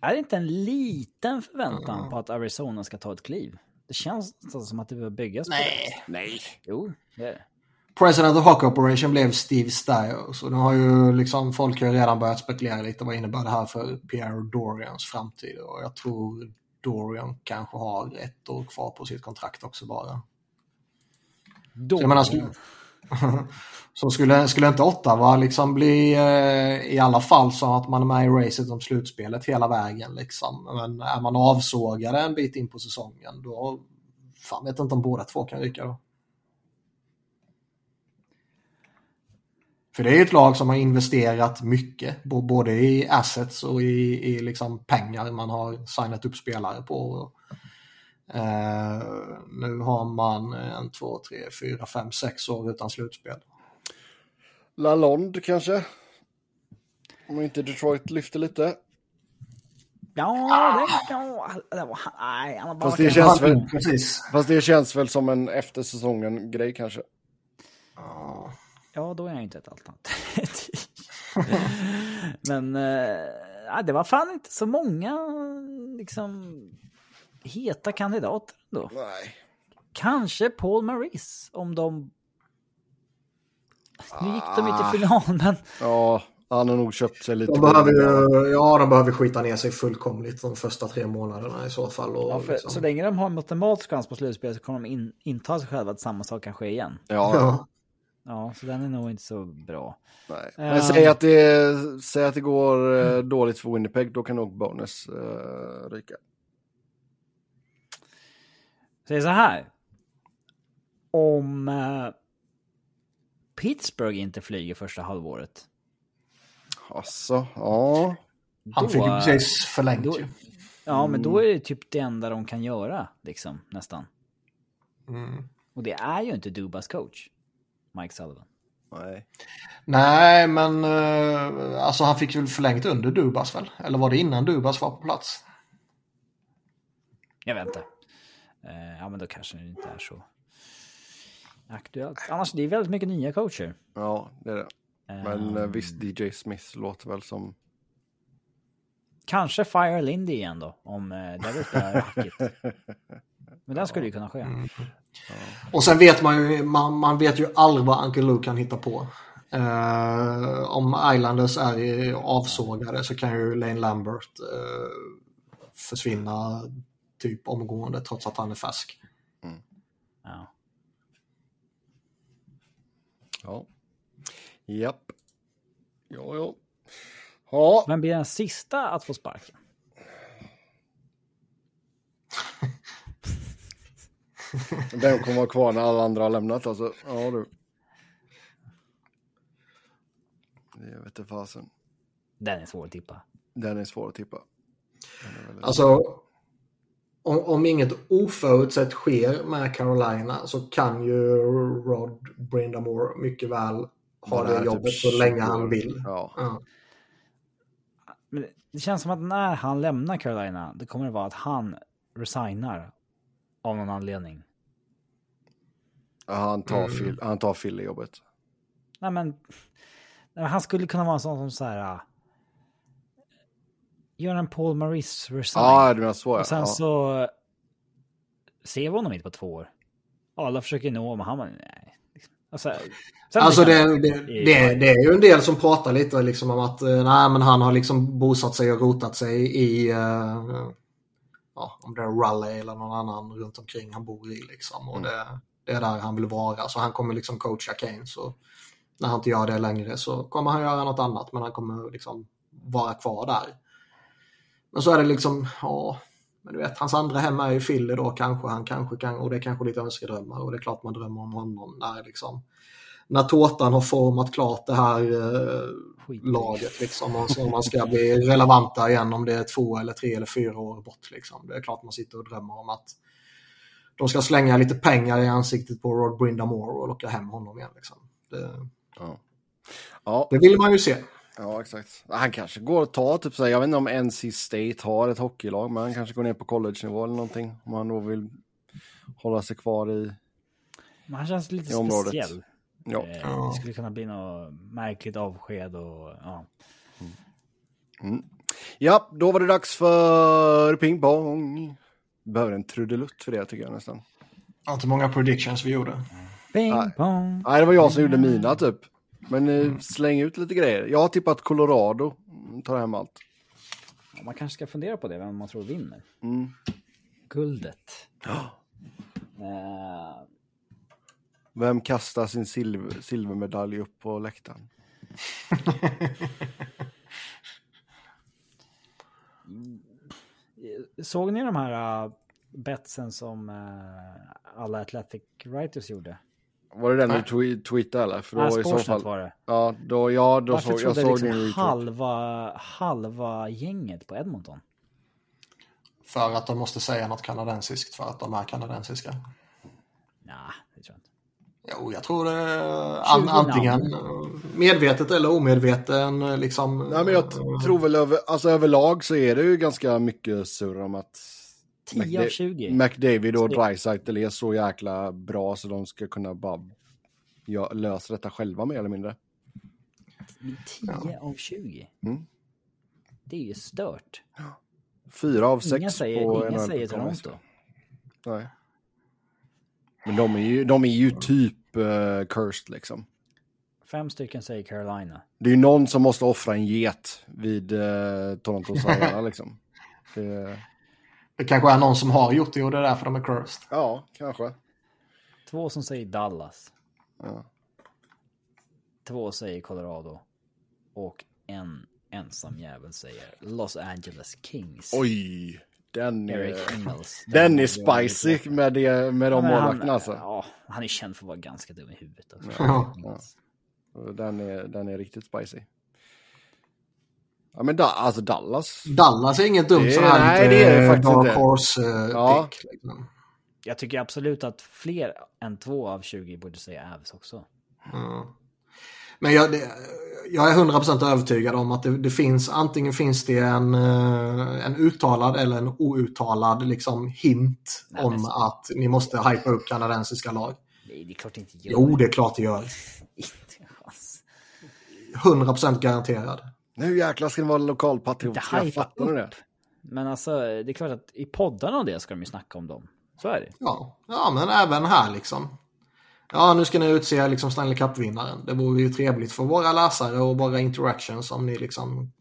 Är det inte en liten förväntan på att Arizona ska ta ett kliv? Det känns som att det behöver byggas på det. Nej. Jo, det är det. President of Hockey Operation blev Steve Stiles och nu har ju liksom folk har redan börjat spekulera lite vad innebär det här för Pierre Dorians framtid och jag tror Dorian kanske har ett år kvar på sitt kontrakt också bara. Då, Så menar, skulle, så skulle, skulle inte Ottawa liksom bli eh, i alla fall så att man är med i racet om slutspelet hela vägen liksom. Men är man avsågade en bit in på säsongen då fan vet inte om båda två kan ryka då. För det är ju ett lag som har investerat mycket, både i assets och i, i liksom pengar man har signat upp spelare på. Eh, nu har man en, två, tre, fyra, fem, sex år utan slutspel. Lalonde kanske? Om inte Detroit lyfter lite. Ja, det, ja, var, nej, han har bara Fast det känns väl, Precis. fast det känns väl som en efter säsongen grej kanske. Ja. Ja, då är jag inte ett alternativ. Men eh, ja, det var fan inte så många liksom heta kandidater då. Nej. Kanske Paul Maurice om de... Nu gick de inte Ah. till final, men Ja, han har nog köpt sig lite. De behöver ju, ja, de behöver skita ner sig fullkomligt de första tre månaderna i så fall. Och ja, för, liksom. så länge de har en matematisk chans på slutspel så kommer de in, intala sig själva att samma sak kan ske igen. Ja, ja. Ja, så den är nog inte så bra. nej. Men säg att, det, säg att det går eh, dåligt för Winnipeg, då kan nog bonus uh, ryka. Säg så här. Om eh, Pittsburgh inte flyger första halvåret. Alltså, ja. Han då- fick ju precis förlängt då-. Ja, men då är det typ det enda de kan göra, liksom, nästan. Mm. Och det är ju inte Dubas coach, Mike Sullivan. Nej. Nej, men eh, alltså han fick ju väl förlängt under Dubas väl? Eller var det innan Dubas var på plats? Jag vet inte. Eh, ja, men då kanske det inte är så aktuellt. Annars, det är väldigt mycket nya coacher. Ja, det är det. Men eh, visst, DJ Smith låter väl som... Kanske Fire Lindy igen då, om Devils spelar hackigt. Men den skulle ju kunna ske. Mm. Och sen vet man ju, man, man vet ju aldrig vad Uncle Luke kan hitta på. Eh, om Islanders är avsågade så kan ju Lane Lambert eh, försvinna typ omgående trots att han är färsk. Ja. Ja. Japp. Ja, ja. Ja, Vem blir den sista att få sparken? den kommer vara kvar när alla andra har lämnat alltså. Ja du. Det vet inte fasen. Den är svår att tippa. Den är svår att tippa. Alltså, om, om inget oförutsett sker med Carolina så kan ju Rod Brindamore mycket väl ha det här jobbet typ så länge 20 han vill. Ja. Ja. Men det känns som att när han lämnar Carolina, det kommer det vara att han resignar av någon anledning. Ja, Han tar, Mm. Han tar Philly-jobbet. Nej men, nej, men han skulle kunna vara en sån som så här... äh, Gör en Paul Maurice resign. Ja, du menar så ja. och sen ja. så äh, ser vi honom inte på två år. Alla försöker nå, men han bara, nej. Alltså, Alltså det, det, det, det är ju en del som pratar lite liksom om att eh, nej, men han har liksom bosatt sig och rotat sig i eh, ja, om det är Raleigh eller någon annan runt omkring han bor i. Liksom. Och Mm. det, det är där han vill vara. Så han kommer liksom coacha Kane. Så när han inte gör det längre så kommer han göra något annat. Men han kommer liksom vara kvar där. Men så är det liksom, ja, men du vet, hans andra hem är ju Philly då kanske. Han kanske kan, och det är kanske lite önskedrömmar. Och det är klart man drömmer om honom när liksom när tårtan har format klart det här eh, laget. Liksom, och så man ska bli relevanta igen om det är två eller tre eller fyra år bort. Liksom. Det är klart man sitter och drömmer om att de ska slänga lite pengar i ansiktet på Rod Brindamore och locka hem honom igen. Liksom. Det, Ja. Ja, det vill man ju se. ja, exakt. Han kanske går och tar typ så jag vet inte om NC State har ett hockeylag, men han kanske går ner på college-nivå eller någonting. Om han då vill hålla sig kvar i, Men han känns lite området. speciell. Ja. Eh, Ja. Det skulle kunna bli något märkligt avsked och ja. ja, då var det dags för pingpong. Behöver en trudelutt för det tycker jag nästan. Inte många predictions vi gjorde. Bing Nej. bong. Nej, det var jag som gjorde mina typ. Men eh, släng ut lite grejer. Jag har tippat Colorado. Mm, Tar hem allt. Ja, Man kanske ska fundera på det, vem man tror vinner. Mm. Guldet. Ja. Eh, Vem kastar sin silver, silvermedalj upp på läktaren? såg ni de här uh, betsen som uh, alla Athletic Writers gjorde? Var det den du Nej. twe- tweetade eller? För då Nej, i så fall... var det. Ja, då, ja, då Varför såg, jag såg liksom din halva, halva gänget på Edmonton? För att de måste säga något kanadensiskt för att de är kanadensiska. Nej, det tror jag inte. Jo, jag tror det är an, 20 antingen eh, medvetet eller omedveten. eh, Liksom, Nej, men jag t- tror väl över, alltså överlag så är det ju ganska mycket surr om att 10 av 20. McDavid och Dreisaitl är så jäkla bra så de ska kunna bara ja, lösa detta själva mer eller mindre. 10 av 20. Mm. Det är ju stört. Fyra av sex säger, på NHL säger. Toronto. Nej. Men de är ju, de är ju typ uh, cursed liksom. Fem stycken säger Carolina. Det är ju någon som måste offra en get vid uh, Torontos arena liksom. Det, Det kanske är någon som har gjort det och det är därför de är cursed. ja, kanske. Två som säger Dallas. Ja. Två säger Colorado. Och en ensam jävel säger Los Angeles Kings. Oj, den Eric är, Engels. den är spicy med, det, med Ja, de målvakterna alltså. Ja, han är känd för att vara ganska dum i huvudet. Alltså. Ja. Engels. Den, är, den är riktigt spicy. Ja men da, alltså Dallas. Dallas är inget dumt Det är- sån här nej, det är det faktiskt dark inte. horse uh, Ja. pick. Liksom. Jag tycker absolut att fler än två av 20 borde säga Avs också. Ja. Men jag, det, jag är 100% övertygad om att det, det finns, antingen finns det en, eh, en uttalad eller en outtalad liksom, hint Nej, om men- att ni måste hypa upp kanadensiska lag. Nej, det är klart det inte gör. Jo, det är klart det gör. Inte en chans. 100% garanterad. Nu jäklar ska det vara lokalpatriotiska, fattar ni det? Men alltså, det är klart att i poddarna och det ska de ju snacka om dem. Så är det. Ja, ja men även här liksom. Ja, nu ska ni utse liksom Stanley Cup-vinnaren. Det vore ju trevligt för våra läsare och våra interactions om ni liksom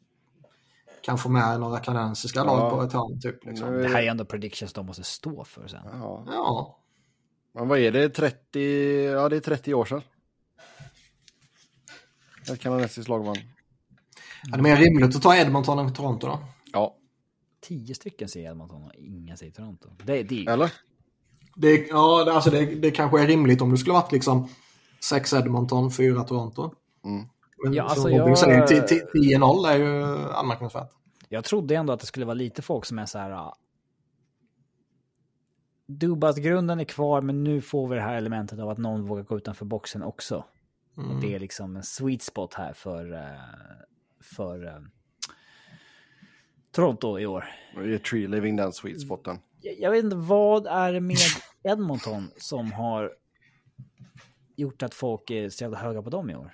kan få med några kanadensiska lag Ja. på ett hörn. Typ, liksom. Det här är ändå predictions de måste stå för sen. Ja. Ja, Men vad är det, 30, ja det är 30 år sedan. Ett kanadensiskt lag vann. är det mer rimligt att ta Edmonton än Toronto då? Ja, Tio stycken säger Edmonton och ingen säger Toronto. Det, det, eller? Det, ja, alltså det, det kanske är rimligt om det skulle varit liksom 6 Edmonton, 4 Toronto. Mm. Men Ja, som alltså Robin jag- säger, ti- ti- 10-0 är ju anmärkningsvärt. Jag trodde ändå att det skulle vara lite folk som är så här... ah, Dubas-grunden är kvar, men nu får vi det här elementet av att någon vågar gå utanför boxen också. Mm. Och det är liksom en sweet spot här för, eh, för eh, Toronto i år. Det är tree living den sweet spoten. Jag, vet inte, vad är det med Edmonton som har gjort att folk är så jävla höga på dem i år?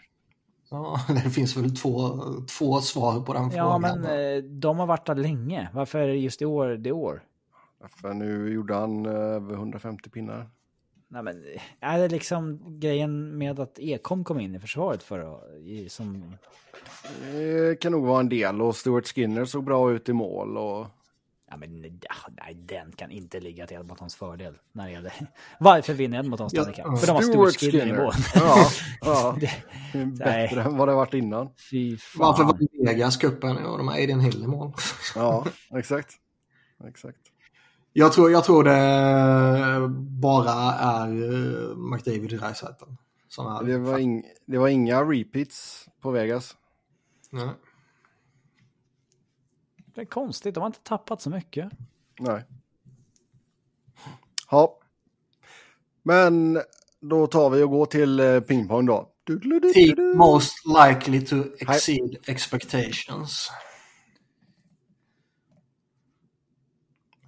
Ja, det finns väl två, två svar på den Ja, frågan. men eh, de har varit där länge. Varför är det just i år det år? För nu gjorde han eh, över 150 pinnar. Nej, men eh, är det liksom grejen med att Ekholm kom in i försvaret för i, som... Det kan nog vara en del och Stuart Skinner såg bra ut i mål och Ja, men ja, nej, den kan inte ligga till Edmontons fördel. När det gäller... Varför vinner Edmonton Stanley Ja, Cup? För de har Stuart Skinner i mål. Ja, ja. Det- Bättre än vad det varit innan. Fy fan. Varför var Vegas cupen? Ja, de har Aiden Hill i mål. Ja, exakt. Exakt. Jag tror, jag tror det bara är uh, McDavid i är- Det var, ing, det var inga repeats på Vegas. Nej. Det är konstigt, de har inte tappat så mycket. Nej. Ja. Men då tar vi och går till eh, pingpong då. Team most likely to exceed expectations.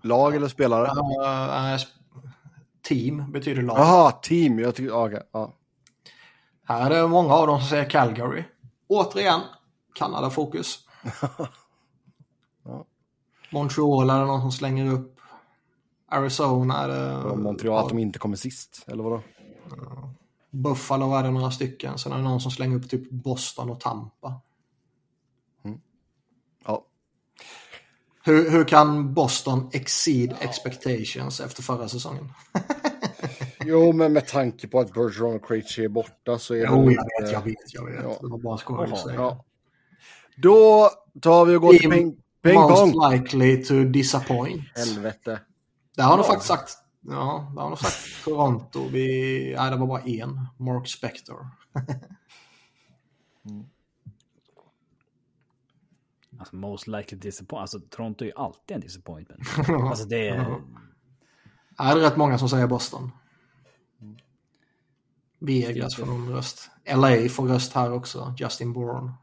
Lag eller spelare? Uh, team betyder lag. Jaha, team. Jag tycker, okej, ja. Här är det många av dem som säger Calgary. Återigen, Kanada-fokus. Montreal är det någon som slänger upp. Arizona är det... Montreal att de inte kommer sist, eller vadå? Buffalo är det några stycken. Sen är det någon som slänger upp typ Boston och Tampa. Ja. Hur, hur kan Boston exceed expectations efter förra säsongen? Jo, men med tanke på att Bergeron och Krejci är borta så är det... Jo, jag inte- vet, jag vet, jag vet. Ja. Det var bara skoj att Jaha, säga. ja. Då tar vi och går till pingpong. Most likely to disappoint. Helvete. Det har nog faktiskt sagt, ja, det har nog sagt Toronto. Vi, nej, det var bara en. Mark Spector. Alltså most likely disappointment. Alltså Toronto är ju alltid en disappointment. Alltså det är... Är det rätt många som säger Boston. Vegas får någon röst. LA får röst här också. Justin Bourne.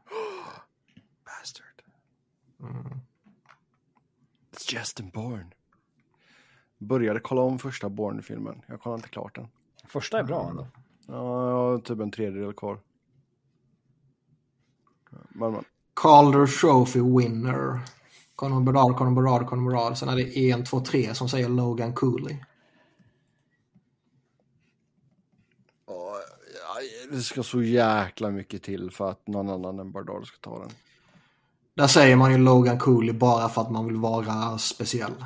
Bastard. It's Justin Bourne. Började kolla om första Bourne-filmen. Jag kollade inte klart den. Första är bra ändå. Ja, jag har typ en tredjedel kvar. Men, men. Calder Trophy winner. Conor Bedard, Conor Bedard, Conor Bedard. Sen är det 1, 2, 3 som säger Logan Cooley. Ja, Det ska så jäkla mycket till för att någon annan än Bardard ska ta den. Där säger man ju Logan Cooley bara för att man vill vara speciell.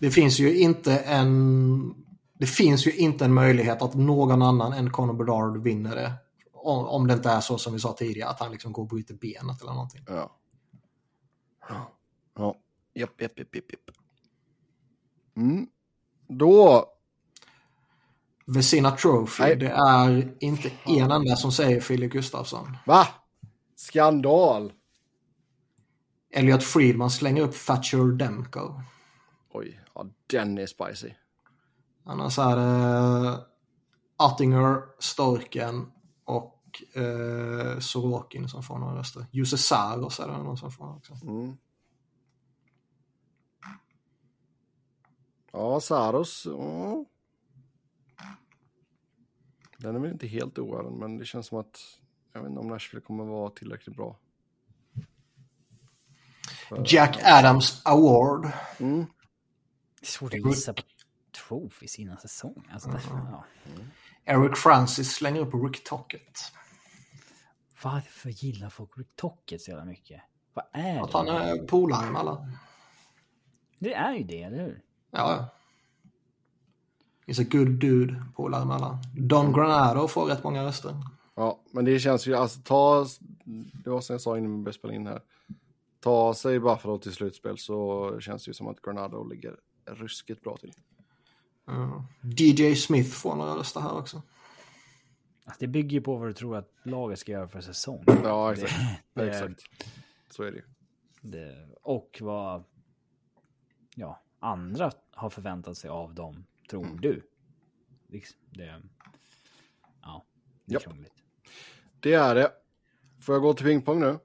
Det finns ju inte en... Det finns ju inte en möjlighet att någon annan än Conor Bedard vinner det. Om, om det inte är så som vi sa tidigare, att han liksom går och bryter benet eller någonting. Ja. Ja. Ja. Japp, japp, japp, japp, japp. Mm. Då... Vesina Trophy, Nej. det är inte en enda som säger Filip Gustafsson. Va? Skandal! Elliot Friedman slänger upp Thatcher Demko. Oj, ja, den är spicy. Annars är det Attinger, Storken och eh, Sorokin som får några röster. Jussi Saros är det någon som får också. Mm. Ja, Saros. Ja. Den är väl inte helt oärlig, men det känns som att jag vet inte om Nashville kommer vara tillräckligt bra. För- Jack Adams Award. Mm. Det är svårt att gissa på trophies innan säsong. Alltså, det, ja. Eric Francis slänger upp Rick Tocket. Varför gillar folk Rick Tocket så jävla mycket? Vad är Att han det? är polare med alla. Det är ju det, eller hur? Ja, ja. He's a good dude, polare med alla. Don Granado får rätt många röster. Ja, men det känns ju, alltså ta, det var som jag sa innan vi började spela in här. Ta sig Buffalo till slutspel så känns det ju som att Granado ligger ruskigt bra till. Ja. DJ Smith får några röster här också. Alltså, det bygger ju på vad du tror att laget ska göra för säsong. Ja, exakt. Det- exakt. Så är det ju. Det, och vad ja, andra har förväntat sig av dem, tror Mm. du. Liksom, Det, ja, det är Japp. krångligt. Det är det. Får jag gå till pingpong nu?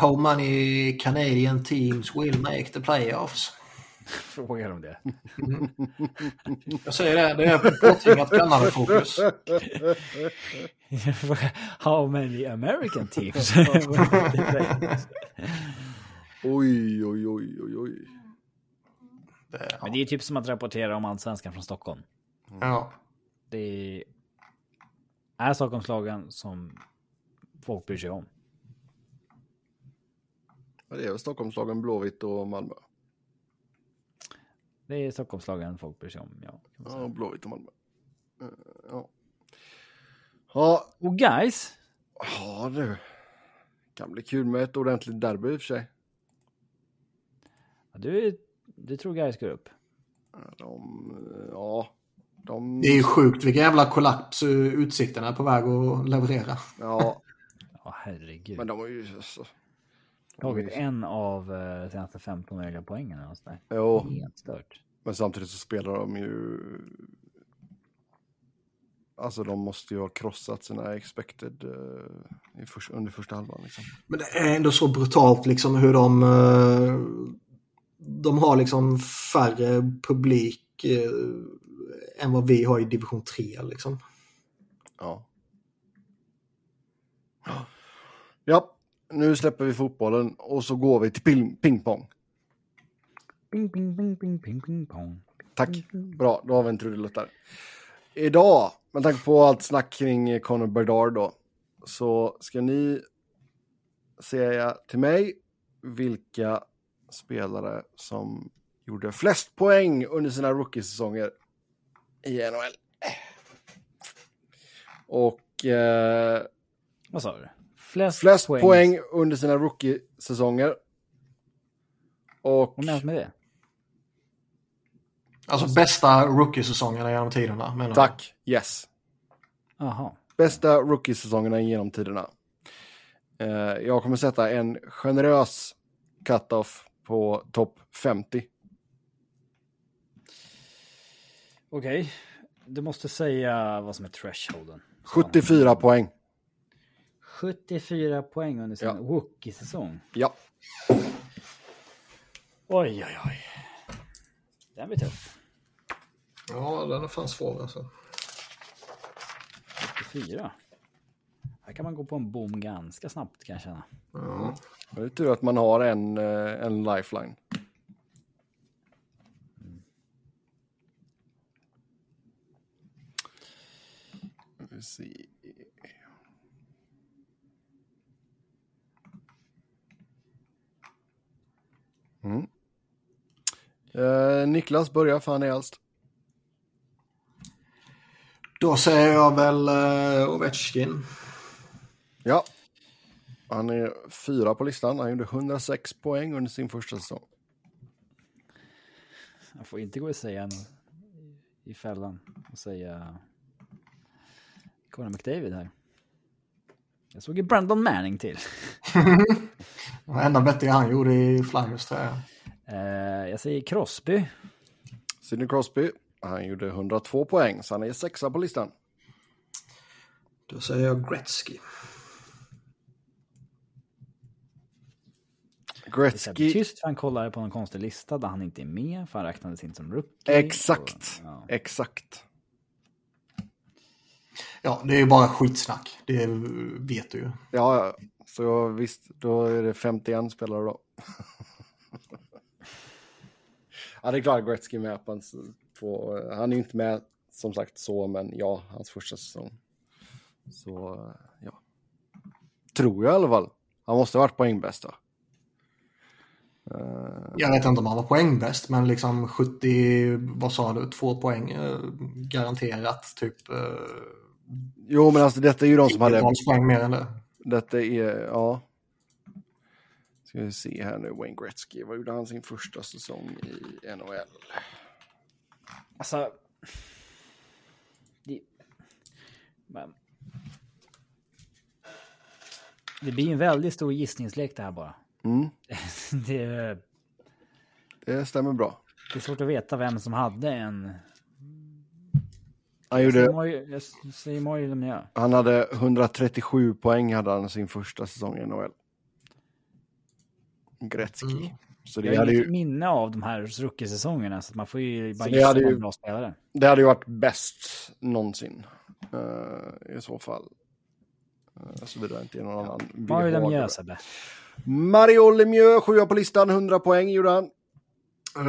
How many Canadian teams will make the playoffs? Frågar de det? Jag säger det, det är påtvingat Kanada-fokus. How many American teams? Oj, oj, oj, oj, oj. Men det är typ som att rapportera om allsvenskan från Stockholm. Ja. Det är Stockholmslagen som folk bryr sig om. Ja, Det är väl Stockholmslagen, Blåvitt och Malmö. Det är Stockholmslagen folk bryr sig om, ja. Ja, Blåvitt och Malmö. Eh, Ja. Ja, Och guys, ja du. Kan bli kul med ett ordentligt derby i och för sig. du, du tror guys går upp? De, ja, de... Det är ju sjukt vilken jävla kollaps eh, utsikten är på väg att leverera. Ja, Ja, herregud. men de har ju... Så, Tagit en av uh, senaste 15 möjliga poängen. där. jo, Helt stört. men samtidigt så spelar de ju... Alltså de måste ju ha krossat sina expected eh, i först, under första halvan. Liksom. Men det är ändå så brutalt liksom hur de... eh, De har liksom färre publik eh, än vad vi har i division 3 liksom. Ja. Ja, nu släpper vi fotbollen och så går vi till ping- pingpong. Ping, ping, ping, ping, ping, ping, pong. Tack. Bra, då har vi en trudelutt där. Idag, med tanke på allt snack kring Conor Bedard då, så ska ni säga till mig vilka spelare som gjorde flest poäng under sina rookie-säsonger i NHL. Och eh, Vad sa du? Flest, flest poäng. under sina rookie-säsonger. Och Vad menas med det? Alltså bästa rookie-säsongerna genom tiderna menar tack, yes. Jaha. Bästa rookie-säsongerna genom tiderna. Eh, jag kommer sätta en generös cut-off på topp 50. Okej. Du måste säga vad som är thresholden. 74 poäng. 74 poäng under sin Ja. rookie-säsong. Ja. Oj, oj, oj. Den blir tuff. Ja, den är fan svår alltså. 74. Här kan man gå på en boom ganska snabbt kan jag känna. Ja. Det är tur att man har en, eh, en lifeline. Vi se. Mm. Eh, Niklas börjar, för han är äldst. Då säger jag väl uh, Ovechkin. Ja. Han är fyra på listan. Han gjorde 106 poäng under sin första säsong. Jag får inte gå och säga något i fällan och säga Conor McDavid här. Jag såg ju Brandon Manning till. Det enda bättre han gjorde i Flyers tror jag. Eh, jag säger Crosby. Sidney Crosby. Han gjorde 102 poäng, så han är sexa på listan. Då säger jag Gretzky. Det är Gretzky. tyst för han kollade på någon konstig lista där han inte är med för han räknades inte som rookie. Exakt. Och, ja. Exakt. Ja, det är bara skitsnack. Det vet du ju. Ja, så visst, då är det 51 spelare då. ja, det är klart Gretzky är med på hans, på, Han är ju inte med som sagt så, men ja, hans första säsong. Så, ja. Tror jag i alla fall. Han måste ha varit poängbäst då. Eh, Jag vet inte om han var poängbäst, men liksom 70, vad sa du, två poäng eh, garanterat. Typ eh, jo, men alltså detta är ju de som hade... poäng mer än det. Detta är, ja. Ska vi se här nu, Wayne Gretzky. Vad gjorde han sin första säsong i NHL? Alltså... Det, men, det blir en väldigt stor gissningslek det här bara. Mm, det, det stämmer bra. det är svårt att veta vem som hade en... Han, Jag gjorde, jag Moy Lemieux. han hade 137 poäng hade han sin första säsong i NHL. Gretzky. Mm. Så Jag det har hade, inget ju, minne av de här rookie-säsongerna så att man får ju bara gissa på ju- bra spelare. det hade ju varit bäst någonsin. eh, I så fall. Uh, Såvida inte är någon annan. Moy VHR. Lemieux Sebbe. Mario Lemieux, sjua på listan, 100 poäng gjorde han.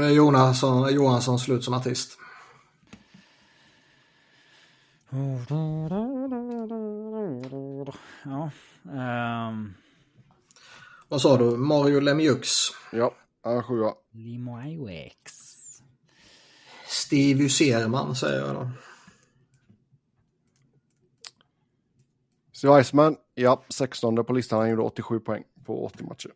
Eh, Jonasson, Johansson slut som artist. Ja. ehm, Vad sa du? Mario Lemieux. Ja, han är sjua. Limoiwex. Steve Userman säger jag då. Steve Eisman, ja, 16 på listan. Han gjorde 87 poäng på 80 matcher.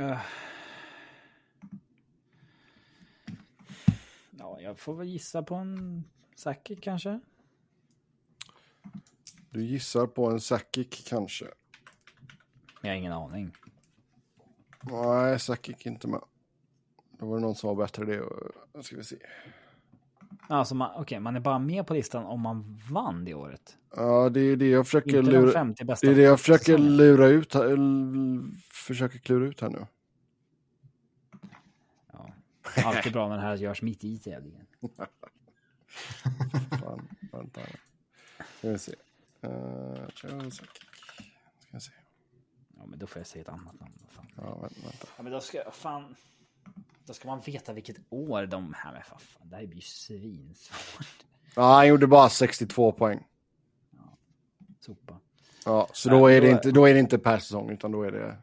Uh. Ja, jag får väl gissa på en Sakic kanske. Du gissar på en Sakic kanske? Jag har ingen aning. Nej, Sakic inte med. Då var det någon som var bättre det. Nu ska vi se. Alltså, man, okej, man är bara med på listan om man vann det året. Ja, det är det jag försöker lura. 50 bästa. Det är det jag försöker lura ut här. Försöker klura ut här nu. Ja. Alltid bra när det här görs mitt i tävlingen. Fan, vänta. Ska vi se. Uh. Ska vi se. Ja, men då får jag säga ett annat namn. Fan. Ja, vänta. Ja, men då ska fan. Då ska man veta vilket år de här med. Fan, fan, det här blir ju svinsvårt. Ja, han gjorde bara 62 poäng. Sopa. Ja, så då är, det inte, då är det inte per säsong, utan då är det...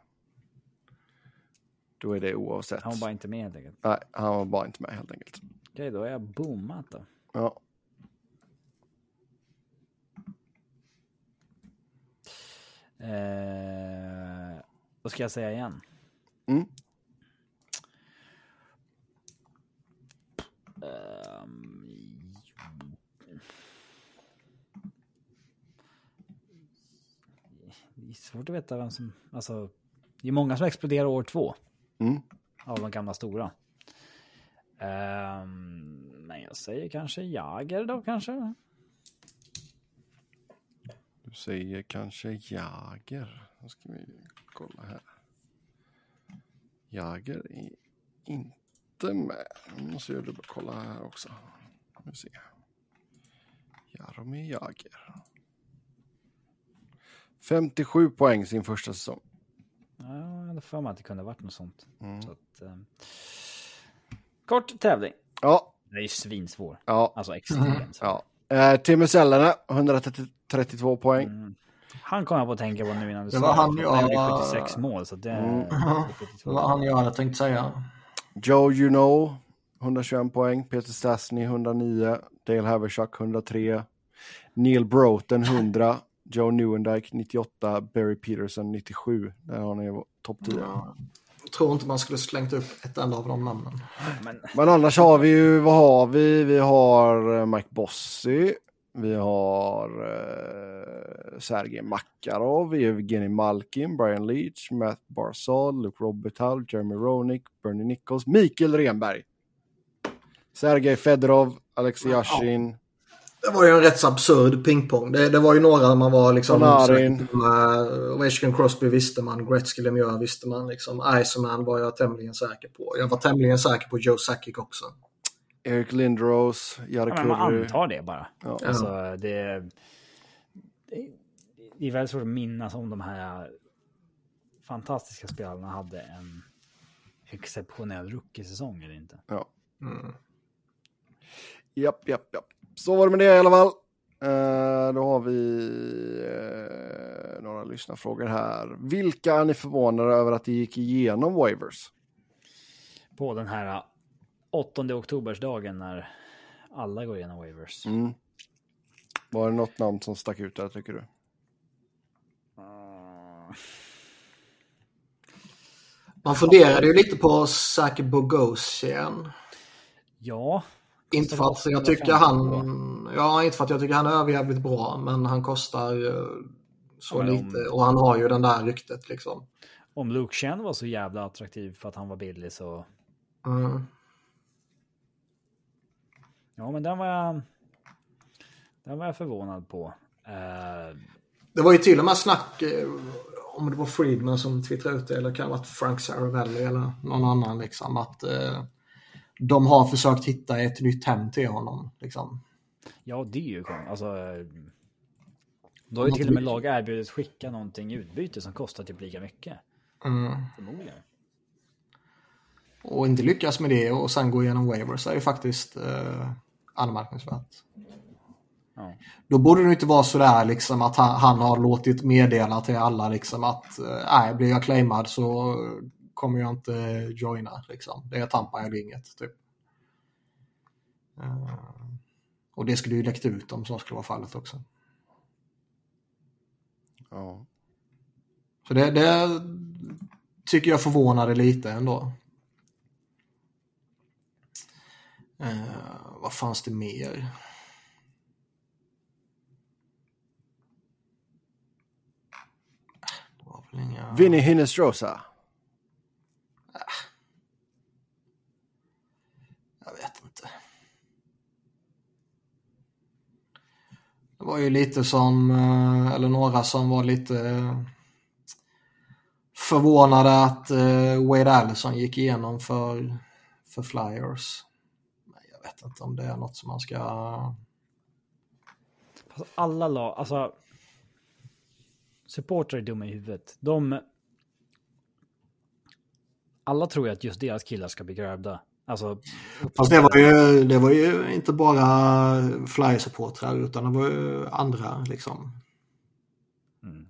Då är det oavsett. Han var bara inte med helt enkelt. Nej, han var bara inte med helt enkelt. Okej, då är jag bommat då. Ja. Eh, då ska jag säga igen. Mm. Ehm, det är svårt att veta vem som... Alltså, det är många som exploderar år två. Mm. Av de gamla stora. Ehm, men jag säger kanske Jager då kanske. Du säger kanske Jager. Nu ska vi kolla här. Jager är inte med. Nu måste jag dubbelkolla här också. Nu ser. Jaromir Jagr. 57 poäng sin första säsong. Ja, hade för mig att det kunde varit något sånt. Mm. Så att, eh, kort tävling. Ja, Den är ju svinsvår. ja, Alltså extremt svår. ja. Eh, Timo Sellene, 132 poäng. Mm. Han kom jag på att tänka på nu innan du Det sa var han det. jag- Han gjorde 76 mål, så det... Mm. Det var han jag hade tänkt säga. Joe You know, 121 poäng. Peter Stastny, 109. Dale Haverchuck, 103. Neil Broughton, 100. Joe Newendike, 98. Barry Peterson, 97. Där har ni topp 10. Jag tror inte man skulle slängt upp ett enda av de namnen. Men Men annars har vi ju, vad har vi? Vi har eh, Mike Bossy. Vi har eh, Sergej Makarov, Evgenij Malkin, Brian Leach, Matt Barzal, Luke Robertal, Jeremy Roenick, Bernie Nichols, Mikael Renberg. Sergej Fedorov, Alexei Yashin, Det var ju en rätt så absurd pingpong. Det, det var ju några man var liksom... Ovechkin Crosby visste man, Gretzky Lemieux visste man. Liksom. Iceman var jag tämligen säker på. Jag var tämligen säker på Joe Sakic också. Eric Lindros, Jari Ja, man antar det bara. Ja. Alltså, det, det, det är väldigt svårt att minnas om de här fantastiska spelarna hade en exceptionell rookie-säsong eller inte. Ja. Mm. Japp, japp, japp. Så var det med det i alla fall. Eh, då har vi eh, några lyssnarfrågor här. Vilka är ni förvånade över att det gick igenom waivers? På den här 8 oktobersdagen när alla går igenom waivers. Mm. Var det något namn som stack ut där tycker du? Man funderade ju lite på Saki Bogosian. Ja. Inte för att jag tycker han... Ja, inte för att jag tycker han är överjävligt bra, men han kostar så Ja, men om- lite. Och han har ju den där ryktet liksom. Om Luke Chen var så jävla attraktiv för att han var billig så... Mm. Ja, men den var jag... Den var jag förvånad på. Eh, Det var ju till och med snack eh, om det var Friedman som twittrade ut det eller kan det ha varit Frank Saravelli eller någon annan liksom att eh, de har försökt hitta ett nytt hem till honom liksom. ja, det är ju konstigt. Alltså... eh, Då har ju till och med lag erbjudit skicka någonting i utbyte som kostar typ lika mycket. Mm. Förmodligen. Och inte lyckas med det och sen gå igenom waivers är ju faktiskt eh, anmärkningsvärt. Ja. Då borde det inte vara sådär liksom att han, han har låtit meddela till alla liksom att eh, blir jag claimad så kommer jag inte joina liksom. Det är Tampa eller inget typ. Eh, och det skulle ju läckt ut om så skulle vara fallet också. Ja. Så det, det tycker jag förvånade lite ändå. Eh, vad fanns det mer? Det var väl inga... Vinny Hinestrosa. Jag vet inte. Det var ju lite som, eh, eller några som var lite eh, förvånade att eh, Wade Allison gick igenom för, för Flyers. Men jag vet inte om det är något som man ska... Alltså, alla lag, alltså... Supportrar är dumma i huvudet. De... Alla tror ju att just deras killar ska bli grävda. Alltså... Fast det var ju, det var ju inte bara Flyers-supportrar utan det var ju andra liksom. Mm.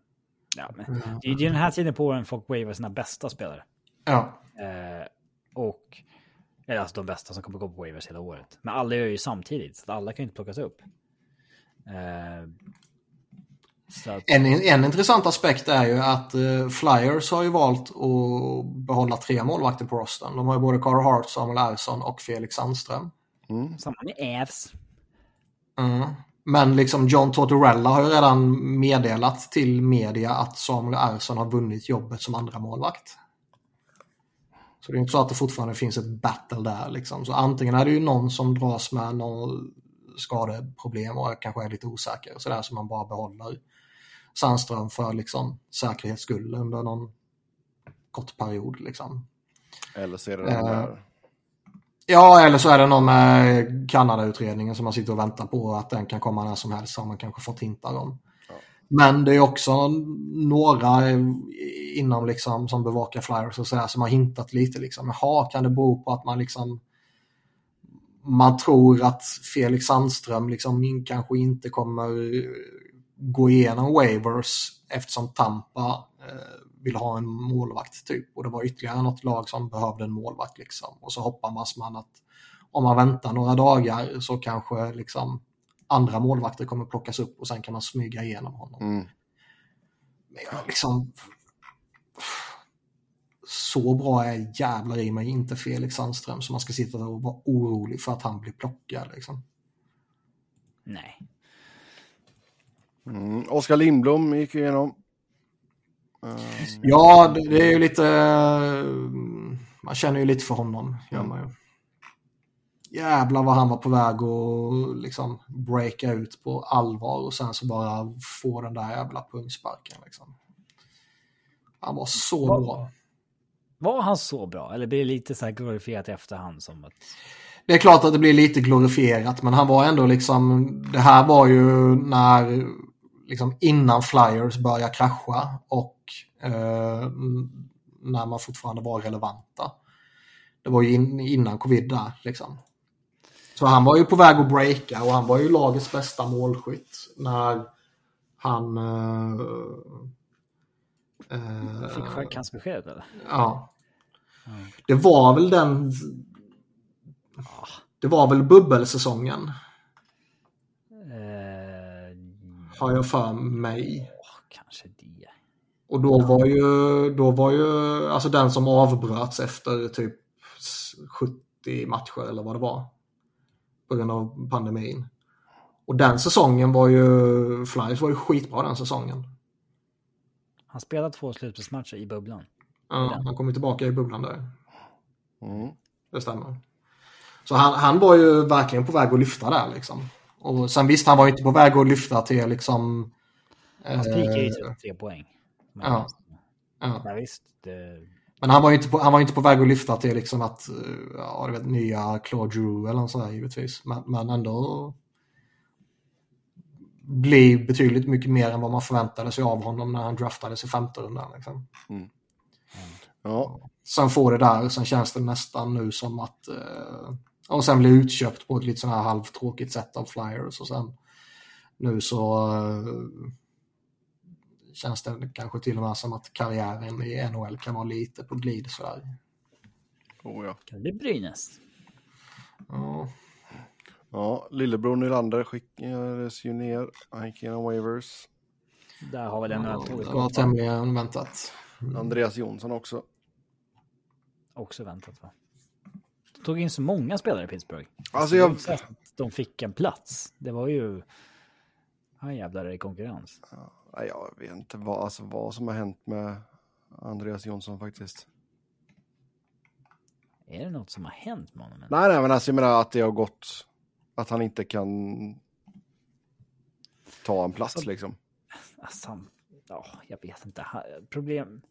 Ja, men det är ju den här tiden på åren folk wavar sina bästa spelare. Ja. Eh, och... Eller alltså de bästa som kommer gå på waivers hela året. Men alla gör ju samtidigt, så alla kan ju inte plockas upp. Eh, att, En, en intressant aspekt är ju att eh, Flyers har ju valt att behålla tre målvakter på rosten. De har ju både Carl Hart, Samuel Ersson och Felix Sandström. Mm. samma med Avs. Mm. Men liksom John Tortorella har ju redan meddelat till media att Samuel Ersson har vunnit jobbet som andra målvakt. Så det är inte så att det fortfarande finns ett battle där liksom. Så antingen är det ju någon som dras med någon skadeproblem och kanske är lite osäker. Så där som man bara behåller Sandström för liksom säkerhets skull under någon kort period liksom. Eller så är det Eh, den där. Ja, eller så är det någon med Kanada-utredningen som man sitter och väntar på att den kan komma när som helst. Har man kanske fått hintar om. Ja. Men det är också några inom liksom som bevakar Flyers och så här, som har hintat lite. Liksom. Jaha, kan det bero på att man liksom man tror att Felix Sandström liksom kanske inte kommer gå igenom waivers eftersom Tampa eh, vill ha en målvakt typ. Och det var ytterligare något lag som behövde en målvakt liksom. Och så hoppas man att om man väntar några dagar så kanske liksom andra målvakter kommer plockas upp och sen kan man smyga igenom honom. Mm. Men jag liksom... Så bra är jävlar i mig inte Felix Sandström som man ska sitta och vara orolig för att han blir plockad. Liksom. Nej. Mm. Oskar Lindblom gick igenom. Um, Ja, det, är ju lite... Man känner ju lite för honom, gör man ju. Jävlar vad han var på väg att liksom breaka ut på allvar och sen så bara få den där jävla pungsparken. Liksom. Han var så Vad- bra. Var han så bra? Eller blir det lite så här glorifierat i efterhand som att... Det är klart att det blir lite glorifierat men han var ändå liksom, det här var ju när, liksom innan Flyers började krascha och eh, när man fortfarande var relevanta. Det var ju in, innan covid där liksom. Så han var ju på väg att breaka och han var ju lagets bästa målskytt när han... Eh, eh, Fick förhandsbesked eller? Ja. Det var väl den... Det var väl bubbelsäsongen, Eh, har jag för mig. kanske det. Och då var ju, då var ju alltså den som avbröts efter typ 70 matcher eller vad det var. På grund av pandemin. Och den säsongen var ju, Flyers var ju skitbra den säsongen. Han spelade två slutspelsmatcher i bubblan. Ja, han kom ju tillbaka i bubblan där. mm. Det stämmer. Så han, han var ju verkligen på väg att lyfta där liksom. Och sen visst, han var ju inte på väg att lyfta till liksom... Han spikade ju eh, typ tre poäng. ja. ja. Ja, visst. Det... Men han var ju inte på, han var inte på väg att lyfta till liksom att, eh, ja du vet, nya Claude Drew eller något sådär givetvis. Men, men ändå bli betydligt mycket mer än vad man förväntade sig av honom när han draftades i femte rundan. Liksom. Ja. Sen får det där, sen känns det nästan nu som att eh, och sen bli utköpt på ett lite sån här halvtråkigt sätt av Flyers och sen nu så eh, känns det kanske till och med som att karriären i NHL kan vara lite på glid sådär. Oh, ja. Kan det bli Brynäs? Ja. ja, lillebror Nylander skickades ju ner. Han gick igenom waivers. Där har väl en öl Det var tämligen väntat. Andreas Jonsson också. också väntat va? Tog in så många spelare i Pittsburgh. Alltså jag, att de fick en plats. Det var ju... Ja jävlar det konkurrens. nej, jag vet inte vad, alltså, vad som har hänt med Andreas Jonsson faktiskt. Är det något som har hänt med honom? Nej, nej, men alltså jag menar att det har gått, att han inte kan ta en plats Alltså- liksom. Alltså, han- ja, jag vet inte. Problem...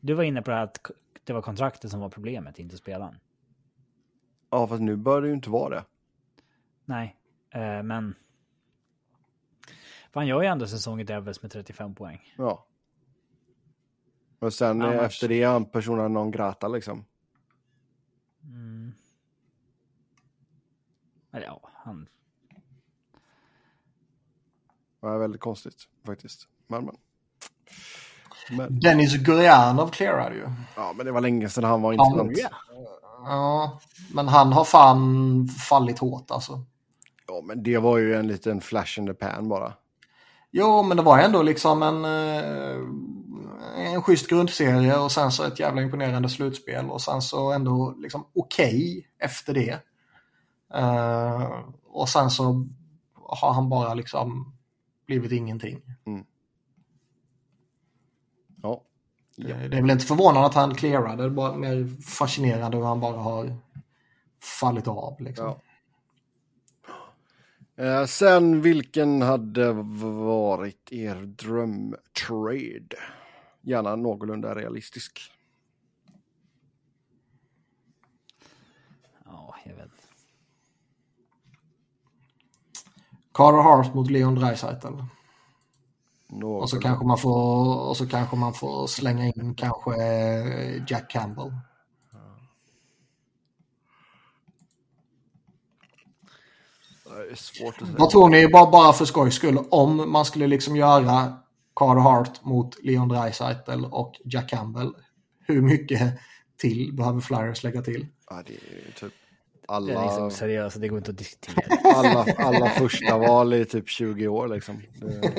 Du var inne på det här att det var kontraktet som var problemet, inte spelaren. Ja, fast nu bör det ju inte vara det. Nej, eh, men... Fan, jag är ändå säsong i Devils med 35 poäng. Ja. Och sen eh, Annars- efter det är han personen non grata liksom. Mm. Eller ja, han... Det är väldigt konstigt faktiskt. Men, men. men Dennis Gurianov clearade ju. ja, men det var länge sedan han var intressant. Ja. Ja, men han har fan fallit hårt alltså. Ja, men det var ju en liten flash in the pan bara. Jo, men det var ändå liksom en, eh, en schysst grundserie och sen så ett jävla imponerande slutspel och sen så ändå liksom okej efter det. Eh, och sen så har han bara liksom blivit ingenting. Ja. Det, det är väl inte förvånande att han clearade, det är bara mer fascinerande hur han bara har fallit av. Liksom. Ja. Eh, sen, vilken hade varit er drömtrade? Gärna någorlunda realistisk. Ja, jag vet. Carter Hart mot Leon Draisaitl. Något Och så kanske man får, och så kanske man får slänga in kanske eh, Jack Campbell. Det är svårt att säga. Vad tror ni, bara, bara för skojs skull, om man skulle liksom göra Carter Hart mot Leon Draisaitl och Jack Campbell, hur mycket till behöver Flyers lägga till? Ja, det är ju typ Det är alla, liksom seriöst, det går inte att diskutera. alla, alla första val i typ 20 år liksom. Det,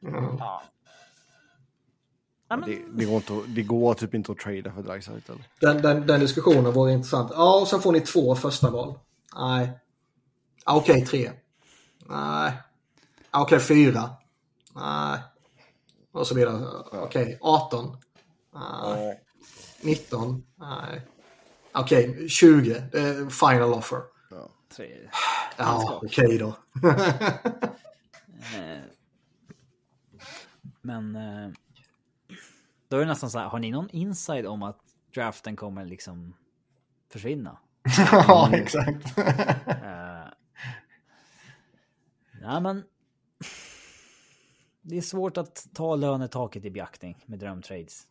ja. Det, det, går inte, det går typ inte att trada för Dreisaitl. Den, den, den diskussionen vore intressant. Ja, och sen får ni två första val. Nej. Okej, tre. Nej. Okej, fyra. Nej. Och så vidare. Okej, 18. Nej. 19. Nej. Okej, 20. Det är final offer. tre. Ja, okej då. Eh, Men eh, då är det nästan så här, har ni någon inside om att draften kommer liksom försvinna? ja, exakt. Uh, ja, men det är svårt att ta lönetaket i beaktning med drömtrades.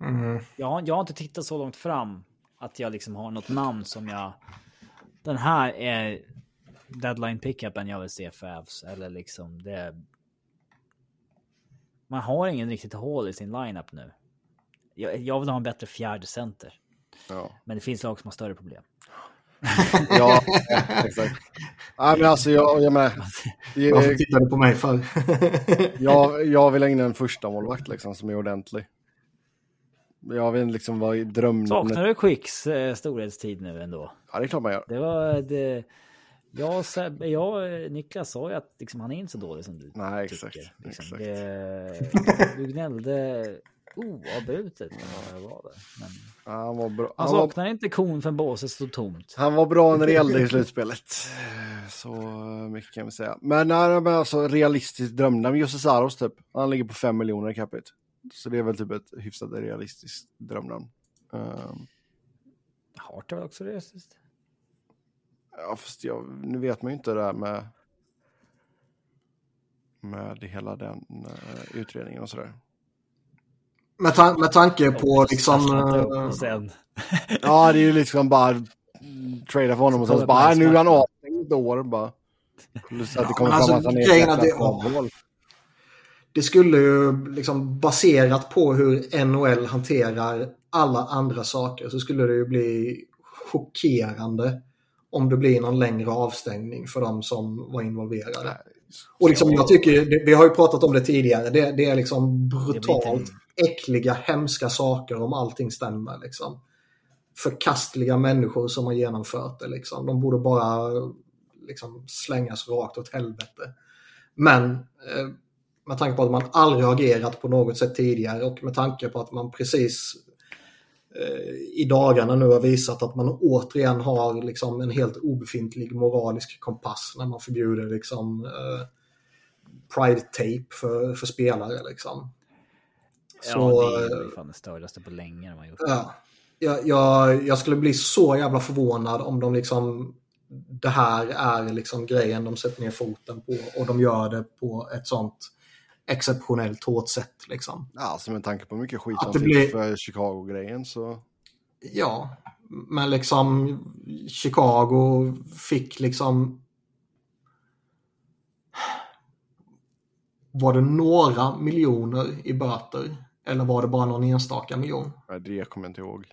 Mm. Jag, har- jag har inte tittat så långt fram att jag liksom har något namn som jag... Den här är deadline pickupen jag vill se för Avs. Eller liksom det... Man har ingen riktigt hål i sin lineup nu. Jag, jag vill ha en bättre fjärde center. Ja, Men det finns lag som har större problem. ja exakt. Ja, men alltså jag, jag med. Varför tittar du på mig för? Jag, jag vill ägna en första målvakt liksom som är ordentlig. Jag vill liksom vara i drömnamnet. Saknar du Quicks eh, storhetstid nu ändå? Ja, det är klart man gör. Det var det... Jag, jag, Niklas sa ju att liksom, han är inte så dålig som du Nej, exakt. tycker. Liksom. exakt. Det, du gnällde oavbrutet när jag var där. Men han var bra. Han var, saknar inte kon för båset stod tomt. han var bra när det gällde i slutspelet. Så mycket kan vi säga. Men, nej, men alltså realistiskt drömnamn. Jussi Saros typ. Han ligger på 5 miljoner i capita. Så det är väl typ ett hyfsat realistiskt drömnamn. Um, Hart är väl också realistiskt? ja, fast jag, nu vet man ju inte det där med med hela den uh, utredningen och sådär. Med, tan- med tanke på liksom... Eh. Ja, det är ju liksom bara trada för honom och sen bara, på "Ah, nu är han snacket. avstängd ett år bara. Plus att det Ja, kommer men fram alltså, att han är ett det- skulle ju liksom baserat på hur NHL hanterar alla andra saker så skulle det ju bli chockerande om det blir någon längre avstängning för de som var involverade. Och liksom, jag tycker, vi har ju pratat om det tidigare, det, det är liksom brutalt äckliga, hemska saker om allting stämmer. Liksom. Förkastliga människor som har genomfört det. Liksom. De borde bara liksom, slängas rakt åt helvete. Men eh, med tanke på att man aldrig har agerat på något sätt tidigare och med tanke på att man precis eh, i dagarna nu har visat att man återigen har liksom en helt obefintlig moralisk kompass när man förbjuder liksom eh, pride tape för, för spelare. Liksom. Så, ja, det är eh, fan det stördaste på länge de har gjort. Ja, jag, jag, jag skulle bli så jävla förvånad om de liksom det här är liksom grejen de sätter ner foten på och de gör det på ett sånt exceptionellt hårt sätt. Liksom. Ja, alltså med tanke på hur mycket skit Att han det fick blir- för Chicago-grejen så... Ja, men liksom Chicago fick liksom Var det några miljoner i böter? Eller var det bara någon enstaka miljon? Nej, det kommer jag inte ihåg.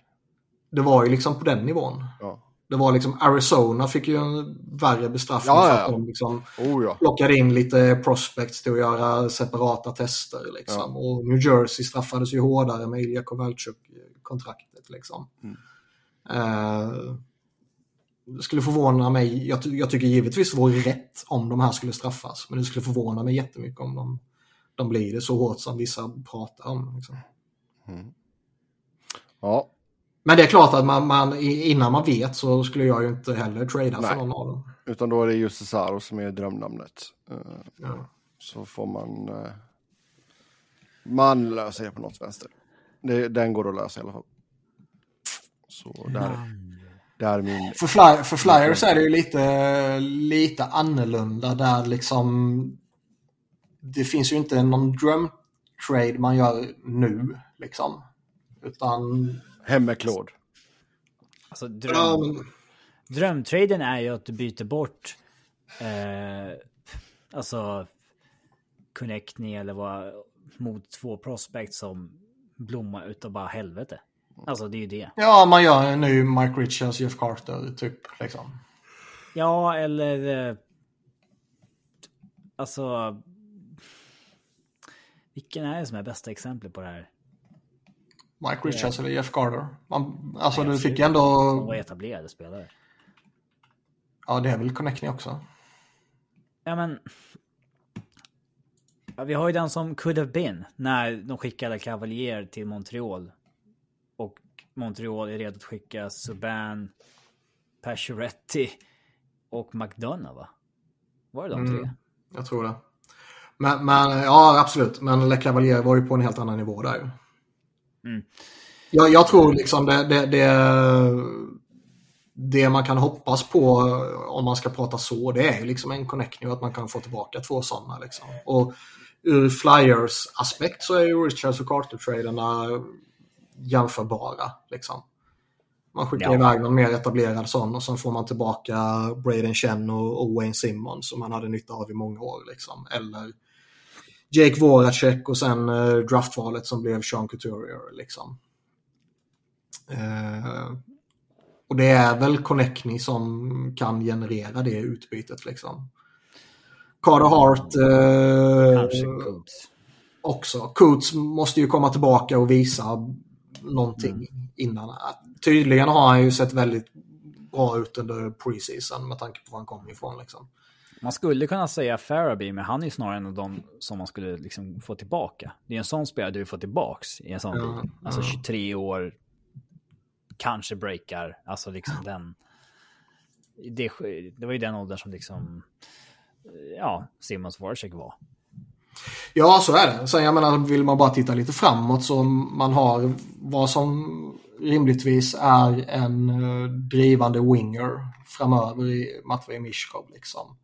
Det var ju liksom på den nivån. Ja. Det var liksom Arizona fick ju en värre bestraffning Ja, för ja, att ja. de liksom Oh ja. plockade in lite prospects till att göra separata tester. Liksom. Och New Jersey straffades ju hårdare med Ilja Kovalchuk-kontraktet. Liksom. Mm. Eh, det skulle förvåna mig, jag, jag tycker givetvis det vore rätt om de här skulle straffas, men det skulle förvåna mig jättemycket om de, de blir det så hårt som vissa pratar om. Liksom. Ja, Men det är klart att man, man, innan man vet så skulle jag ju inte heller trada Nej. för någon av dem. utan då är det just Cesaro som är drömnamnet. Eh, Ja. Så får man... eh, Man löser det på något vänster. Det, den går att lösa i alla fall. Så där. Där min... För, fly, för Flyers är det ju lite, lite annorlunda där liksom det finns ju inte någon drömtrade man gör nu liksom. Utan... Hem med Claude. Alltså dröm... Men... Drömtraden är ju att du byter bort eh, alltså Connectney eller vad mot två prospects som blommar utav bara helvete. Alltså det är ju det. Ja, man gör en ny Mike Richards, Jeff Carter typ liksom. Ja, eller eh, alltså vilken är det som är bästa exemplet på det här? Mike Richards eller Jeff Carter? Man, alltså Nej, du fick ändå... De var etablerade spelare. Ja, det är väl Connecting också. Ja, men... Ja, vi har ju den som could have been när de skickade Cavalier till Montreal. Och Montreal är redo att skicka Subban, Pacioretty och McDonough, va? Var det de tre? Mm, jag tror det. Men, men ja, absolut. Men Le Cavalier var ju på en helt annan nivå där. Mm. Jag, jag tror liksom det, det, det, det, man kan hoppas på om man ska prata så, det är liksom en connecting att man kan få tillbaka två sådana. Liksom. Och ur Flyers aspekt så är ju Richards och Carter-traderna jämförbara. Liksom. Man skickar ja. iväg någon mer etablerad sån och sen får man tillbaka Braden Chen och, och Wayne Simmons som man hade nytta av i många år. Liksom. Eller Jake Voracek och sen eh, draftvalet som blev Sean Couturier. Liksom. Eh, och det är väl Connectney som kan generera det utbytet. Liksom. Carter Hart eh, också. Coots måste ju komma tillbaka och visa någonting mm. innan. Tydligen har han ju sett väldigt bra ut under preseason med tanke på var han kommer ifrån. Liksom. Man skulle kunna säga Faraby, men han är ju snarare en av dem som man skulle liksom få tillbaka. Det är en sån spelare du vill få tillbaks i en sån ja, bil. Alltså 23 år, kanske breakar, alltså liksom den. Det, det var ju den åldern som liksom, ja, Simons Voracek var. Ja, så är det. Sen jag menar, vill man bara titta lite framåt så man har vad som rimligtvis är en eh, drivande winger framöver i Matvej Mishkov. Liksom.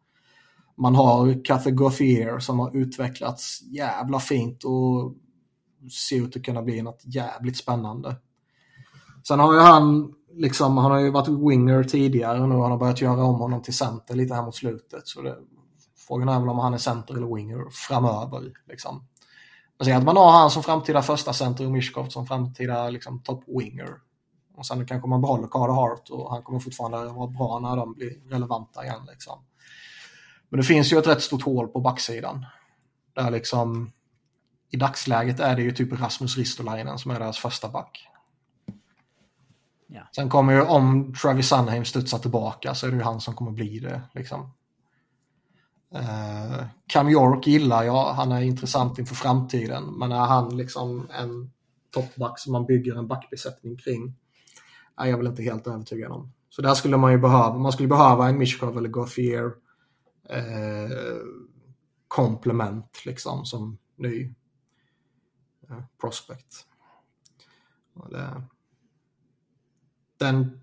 Man har Cathy Gauthier som har utvecklats jävla fint och ser ut att kunna bli något jävligt spännande. Sen har ju han, liksom, han har ju varit winger tidigare och nu har han börjat göra om honom till center lite här mot slutet. Så det, frågan är väl om han är center eller winger framöver. Liksom. Men att man har han som framtida första center och Mishkov som framtida liksom, top winger. Och sen kanske man behåller Carter Hart och han kommer fortfarande vara bra när de blir relevanta igen. Liksom. Men det finns ju ett rätt stort hål på backsidan. Där liksom i dagsläget är det ju typ Rasmus Ristolainen som är deras första back. Ja. Sen kommer ju om Travis Sunheim studsar tillbaka så är det ju han som kommer bli det. Liksom. Uh, Cam York gillar jag, han är intressant inför framtiden. Men är han liksom en toppback som man bygger en backbesättning kring? Är jag väl inte helt övertygad om. Så där skulle man ju behöva, man skulle behöva en Mishkov eller Gauthier eh, komplement liksom som ny eh, prospect. Det, den,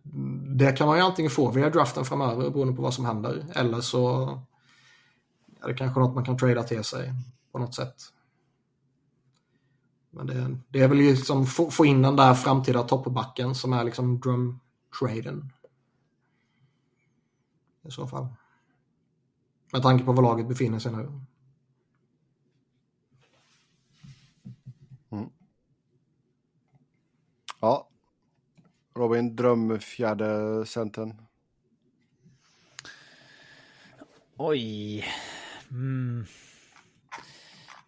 det kan man ju antingen få via draften framöver beroende på vad som händer eller så är det kanske något man kan trada till sig på något sätt. Men det, det är väl liksom få, få in den där framtida toppbacken som är liksom drömtraden. I så fall. Med tanke på var laget befinner sig nu. Mm. Ja. Robin, dröm fjärde centern. Oj. Mm.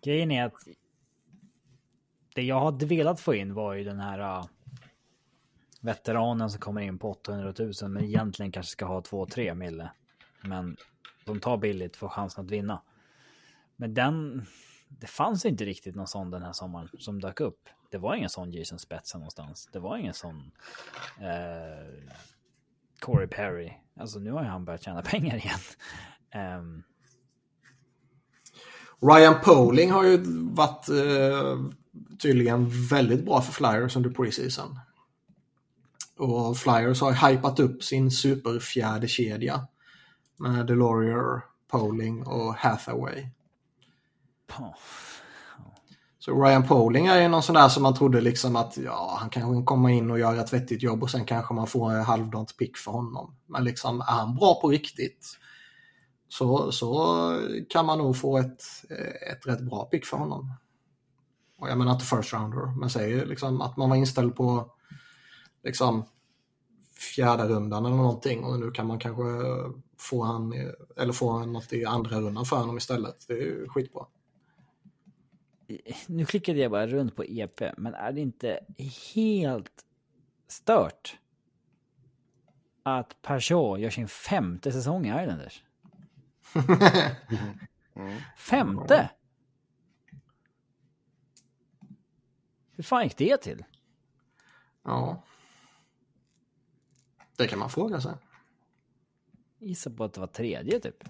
Grejen är att det jag hade velat få in var ju den här uh, veteranen som kommer in på 800 000 men egentligen kanske ska ha 2-3 mille. Men de tar billigt får chansen att vinna. Men den, det fanns inte riktigt någon sån den här sommaren som dök upp. Det var ingen sån Jason Spetsa någonstans. Det var ingen sån eh, Corey Perry. Alltså nu har ju han börjat tjäna pengar igen. Um, Ryan Poling har ju varit eh, tydligen väldigt bra för Flyers under preseason. Och Flyers har hypat upp sin superfjärde kedja med Delorier, Poling och Hathaway. Så Ryan Poling är ju någon sån där som man trodde liksom att ja, han kanske kommer in och gör ett vettigt jobb och sen kanske man får en halvdant pick för honom. Men liksom är han bra på riktigt så, så kan man nog få ett, ett rätt bra pick för honom. Och jag menar inte first rounder, men säger liksom att man var inställd på liksom fjärde rundan eller någonting och nu kan man kanske få han eller få något i andra rundan för honom istället. Det är skitbra. Nu klickade jag bara runt på EP, men är det inte helt stört att Peugeot gör sin femte säsong i Islanders? Femte? Hur fan gick det till? Ja. Det kan man fråga sig. Gissa på att det var tredje typ.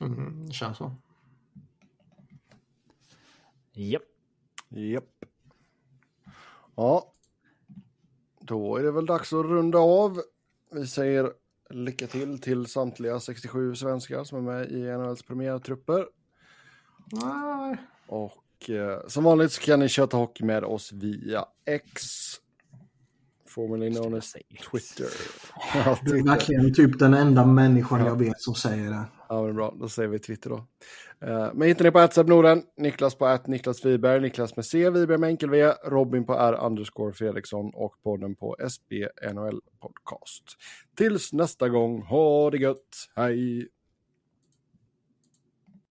Mm, det känns så. Japp. Japp. Ja. Då är det väl dags att runda av. Vi säger lycka till till samtliga 67 svenskar som är med i NHLs premiärtrupper. Nej. Och eh, som vanligt så kan ni köta hockey med oss via X. Formerly known as Twitter. Ja, Du är verkligen typ den enda människan jag vet som säger det. Ja, men bra. Då säger vi Twitter då. Uh, men hittar ni på att Norden, Niklas på att Niklas Wiberg, Niklas med C, Wiberg med enkel V, Robin på R underscore Fredriksson och podden på SB NHL podcast. Tills nästa gång, ha det gött, hej!